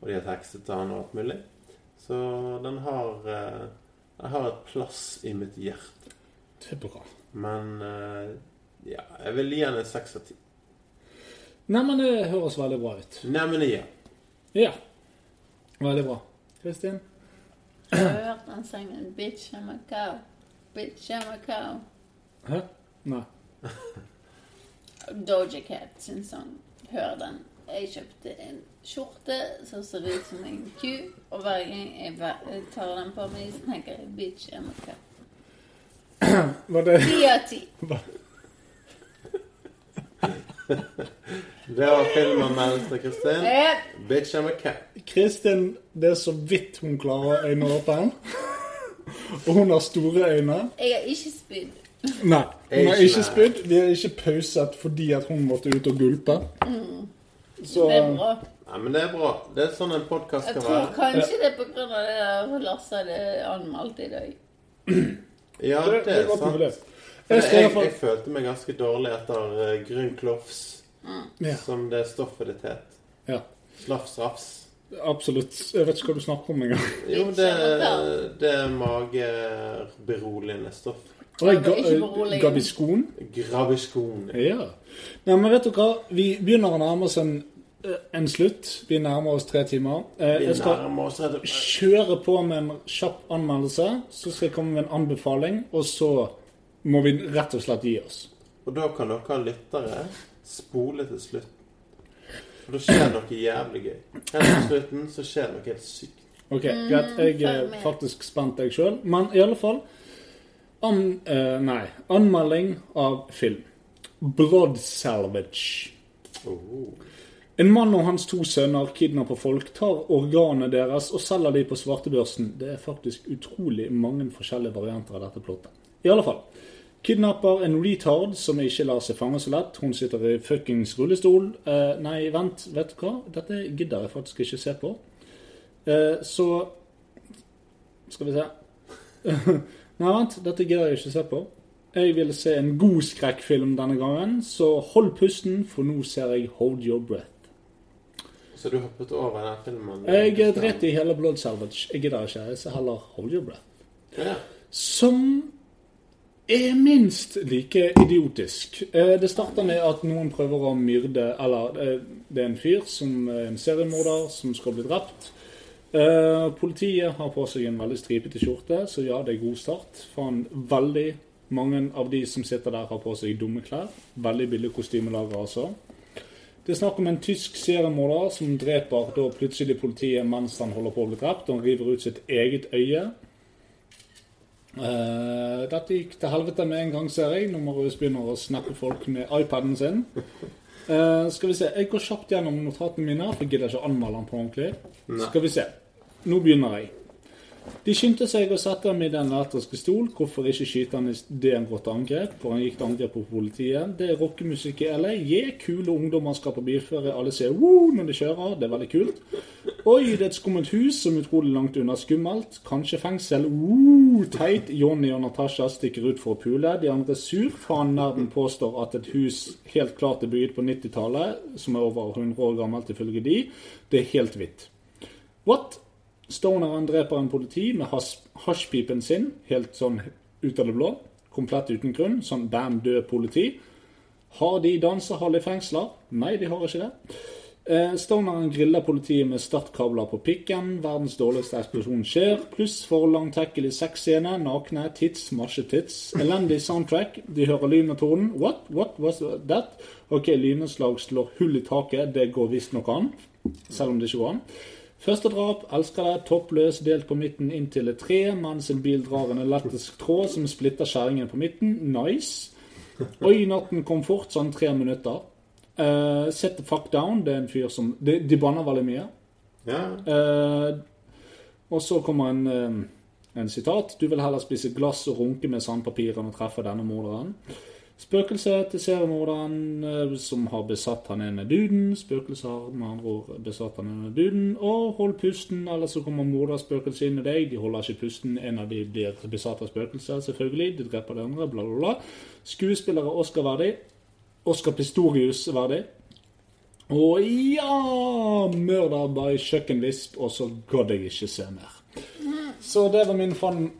Og de har tekstet han og alt mulig. Så den har eh, Den har et plass i mitt hjerte. Det er bra. Men eh, ja, jeg vil gi den en seks av ti. Nei, men det høres veldig bra ut. Neimen ja. Ja. Veldig bra. Kristin? Har du hørt den sangen 'Bitch I'm a cow'? Bitch I'm a cow. Hæ? Nei. Doja Cat sin sang. Hør den. Jeg kjøpte en skjorte som ser ut som en ku, og hver gang jeg tar den på meg, tenker jeg 'bitch I'm a cow'. Var det Ti av ti. Det var filmen meldes til Kristin. Bitch I'm a cat. Kristin, det er så vidt hun klarer øynene åpne. Og hun har store øyne. Jeg har ikke spydd. Nei, hun har Ikke spydd. Vi har ikke pauset fordi at hun måtte ut og gulpe. Så Det er bra. Nei, men det er bra. Det er sånn en podkast Jeg skal tror være. kanskje det er på grunn av det der Lasse hadde anmeldt i dag. <clears throat> Ja, det, det er sant. For Jeg Jeg, jeg følte meg ganske dårlig etter uh, Grünkloffs, mm. som det stoffet ditt het. ja, Slafsrafs. absolutt. Jeg vet ikke hva du snakker om engang. <laughs> Jo, det, det er mageberoligende stoff. Og jeg ga, ikke berolig. Gaviscon. Graviskon. Ja. Nei, men vet du hva? Vi begynner å nærme oss en, eh, en slutt. Vi nærmer oss tre timer. Eh, Jeg skal kjøre på med en kjapp anmeldelse. Så skal jeg komme med en anbefaling, og så må vi rett og slett gi oss. Og da kan dere lyttere spole til slutt. For da skjer noe jævlig gøy. Helt til slutten så skjer noe helt sykt. Ok, Greit. Jeg er faktisk spent, jeg sjøl. Men i alle fall An, uh, nei, anmelding av film. Blood Salvage. En mann og hans to sønner kidnapper folk, tar organene deres og selger de på svartebørsen. Det er faktisk utrolig mange forskjellige varianter av dette plottet. I alle fall. Kidnapper en retard som ikke lar seg fange så lett. Hun sitter i fuckings rullestol. Eh, nei, vent, vet du hva? Dette gidder jeg faktisk ikke se på. Eh, så Skal vi se. <laughs> nei, vent, dette gidder jeg ikke se på. Jeg ville se en god skrekkfilm denne gangen, så hold pusten, for nå ser jeg Hold Your Breath. Så du hoppet over den filmen? Jeg dreit i hele Blood Salvage. Jeg gidder ikke. Jeg ser heller Hold Your Breath. Ja. Som er minst like idiotisk. Eh, Det starter med at noen prøver å myrde Eller eh, det er en fyr som er en seriemorder som skal bli drept. Eh, Politiet har på seg en veldig stripete skjorte, så ja, det er god start. Faen, veldig mange av de som sitter der, har på seg dumme klær. Veldig billig kostymelager, altså. Det er snakk om en tysk seriemorder som dreper da plutselig politiet mens han holder på å bli drept. og Han river ut sitt eget øye. Uh, dette gikk til helvete med en gang, ser jeg, når Marius begynner å snappe folk med iPaden sin. Uh, skal vi se, Jeg går kjapt gjennom notatene mine, for jeg gidder ikke å anmelde den på ordentlig. Skal vi se. Nå begynner jeg. De skyndte seg å sette ham i den elektriske stol. Hvorfor ikke skyte han idet han går til angrep? For han gikk til angrep på politiet. Det er rockemusikk i LA. Gi kule ungdommer skal på bilføre. Alle ser woo når de kjører. Det er veldig kult. Oi, det er et skummelt hus som utrolig langt unna skummelt. Kanskje fengsel. Woo, teit. Johnny og Natasha stikker ut for å pule. De andre sur. Faen nerden påstår at et hus helt klart er bygget på 90-tallet, som er over 100 år gammelt ifølge de. Det er helt hvitt. What? Stoneren dreper en politi med hasjpipen sin, helt sånn ut av det blå. Komplett uten grunn. Sånn bam, død politi. Har de dansehall i fengsler? Nei, de har ikke det. Eh, Stoneren griller politiet med startkabler på pikken. Verdens dårligste eksplosjon skjer. Pluss for langtekkelig sexscene. Nakne tits, marsjetits. Elendig soundtrack. De hører lyn og torden. What? What was that? Ok, lynnedslag slår hull i taket. Det går visstnok an. Selv om det ikke går an. Første drap, elsker det, toppløs, delt på midten inntil et tre, mens en bil drar en elektrisk tråd som splitter skjæringen på midten. Nice. Oi, natten kom fort, sånn tre minutter. Uh, set the fuck down, det er en fyr som De, de banner veldig mye. ja. Uh, og så kommer en, uh, en sitat. Du vil heller spise glass og runke med sandpapir enn å treffe denne morderen. Spøkelset til seriemorderen eh, som har besatt han ene duden. Spøkelset har med andre ord besatt han ene duden. Og hold pusten, ellers så kommer morderspøkelset inn i deg. De holder ikke pusten. En av de blir besatt av spøkelset, selvfølgelig. De dreper de andre, bla, bla, bla. Skuespillere Oscar-verdig. Oscar Pistorius-verdig. Og ja Murder by kjøkkenvisp, og så gadd jeg ikke se mer. Så det var min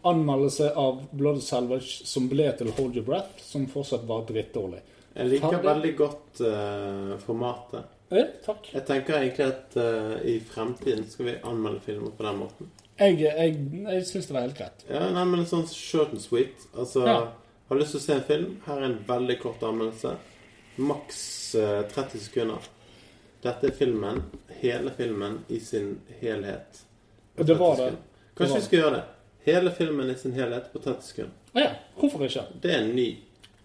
anmeldelse av Blood Salvage som ble til Hold Your Breath, som fortsatt var drittdårlig. Jeg liker Ferdig. veldig godt uh, formatet. Ja, takk. Jeg tenker egentlig at uh, i fremtiden skal vi anmelde filmer på den måten. Jeg, jeg, jeg syns det var helt greit. Ja, nei, men sånn short and sweet. Altså, Ja. har lyst til å se en film? Her er en veldig kort anmeldelse. Maks uh, 30 sekunder. Dette er filmen. Hele filmen i sin helhet. Og Det var det. sekunder. Kanskje vi skal gjøre det. Hele filmen i sin helhet på 30 sekunder. Ja, hvorfor ikke? Det er en ny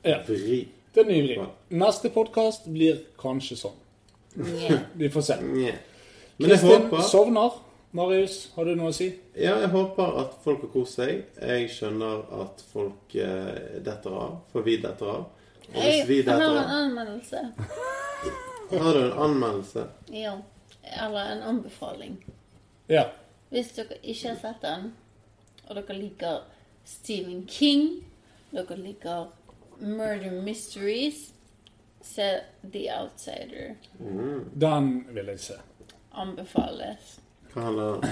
Ja. vri. Det er ny vri Neste podkast blir kanskje sånn. Yeah. <laughs> Vi får se. Nja. Men jeg Kristin håper sovner. Marius, har du noe å si? Ja, jeg håper at folk har kost seg. Jeg skjønner at folk eh, detter av. For vi detter av. Og hvis vi Jeg har en anmeldelse. Har du en anmeldelse? Ja. Eller en anbefaling. Ja. Hvis dere ikke har sett den, og dere liker Stephen King, dere liker Murder Mysteries, se The Outsider. Den vil jeg se. Anbefales. Hva handler?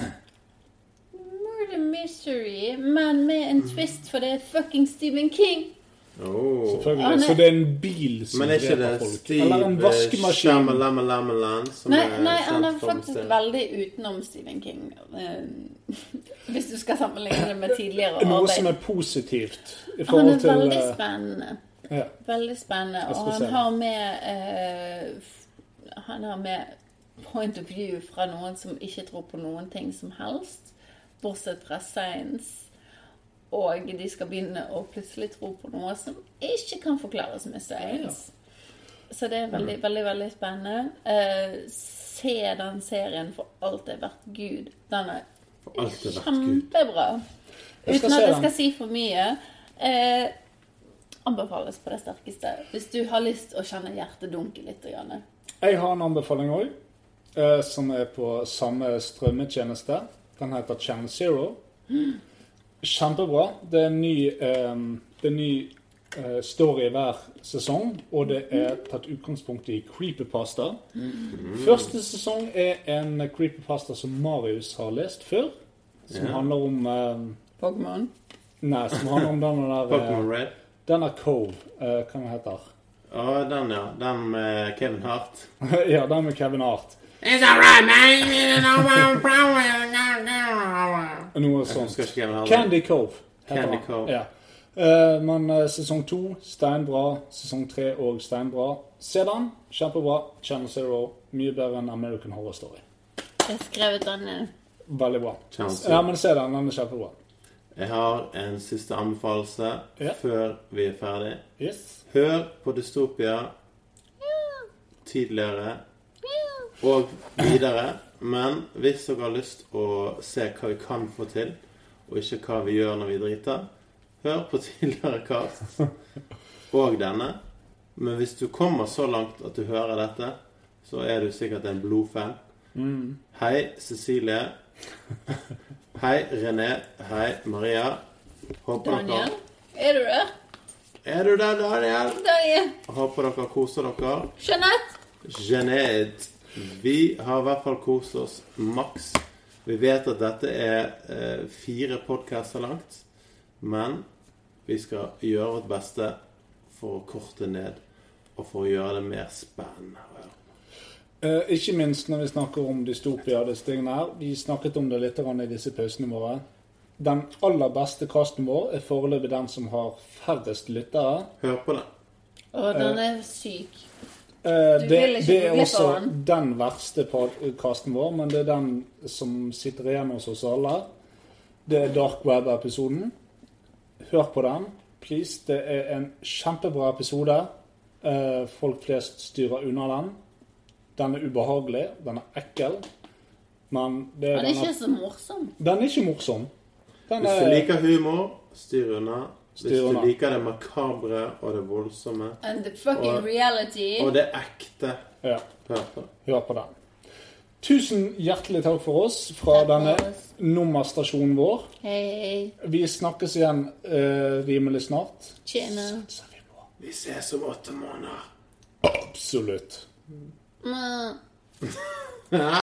Murder Mystery, men med en twist, for det er fucking Stephen King. Oh. Selvfølgelig. Er- Så det er en bil som Men er ikke dreper det folk. Steve Eller en vaskemaskin. Som Nei, er nei, han er faktisk veldig utenom Stephen King. Eh, <laughs> Hvis du skal sammenligne det med tidligere Noe som er positivt i Han er til veldig eh, spennende. ja. Veldig spennende. Og han har med uh, Han har med point of view fra noen som ikke tror på noen ting som helst, bortsett fra science. Og de skal begynne å plutselig tro på noe som ikke kan forklares med science. Så det er veldig, veldig, veldig spennende. Eh, se den serien for alt det er verdt Gud. Den er kjempebra. Uten at jeg skal si for mye. Eh, anbefales på det sterkeste hvis du har lyst å kjenne hjertet dunke litt. Janne. Jeg har en anbefaling òg, eh, som er på samme strømmetjeneste. Den heter Channel Zero. <gasps> Kjempebra. Det er en ny, eh, det er en ny eh, story hver sesong, og det er tatt utgangspunkt i creepypasta. Første sesong er en creepypasta som Marius har lest før, som handler om eh, Pokémon. Nei, som handler om denne der Pokémon eh, Red. Denne Cove, eh, hva den heter Å, den, ja. Den med Kevin Hart. <laughs> ja, den med Kevin Hart. Noe Jeg sånt. husker ikke Noe sånt. Candy Cove. Candy. Cove. Ja. Uh, men uh, sesong to, steinbra. Sesong tre og steinbra. Se den. Kjempebra. Channel Zero. Mye bedre enn American Horror Story. Jeg har skrevet den ned. Veldig bra. Ja, men se den. Den er kjempebra. Jeg har en siste anbefalelse Ja. før vi er ferdig. Yes. Hør på Dystopia tidligere og videre. Men hvis dere har lyst å se hva vi kan få til, og ikke hva vi gjør når vi driter, hør på <laughs> tidligere kast og denne. Men hvis du kommer så langt at du hører dette, så er du sikkert en blodfan. Hei, Cecilie. Hei, René. Hei, Maria. Håper Daniel, dere er du der? Er du der, Daniel? Daniel. Håper dere koser dere. Jeanette. Jeanette. Vi har i hvert fall kost oss maks. Vi vet at dette er eh, fire podcaster langt, men vi skal gjøre vårt beste for å korte ned og for å gjøre det mer spennende. Eh, ikke minst når vi snakker om dystopia disse tingene her. Vi snakket om det litt i disse pausene våre. Den aller beste casten vår er foreløpig den som har færrest lyttere. Hør på det. Å, den er syk. Eh, det, det er også den. verste podcasten vår, men det er den som sitter igjen hos oss alle. Det er Dark Web-episoden. Hør på den, please. Det er en kjempebra episode. Eh, folk flest styrer unna den. Den er ubehagelig, den er ekkel. Men det er Den er ikke så morsom. den er ikke morsom. Den Hvis du er, liker humor, styr unna. Hvis du liker det makabre og det voldsomme And the fucking Og- reality. og det ekte, ja, hør på. den. Tusen hjertelig takk for oss fra Takk denne oss. nummerstasjonen vår. Hei. Vi snakkes igjen uh, rimelig snart. Tjena. Så vi Vi ses om åtte måneder. absolutt. Mm. <laughs>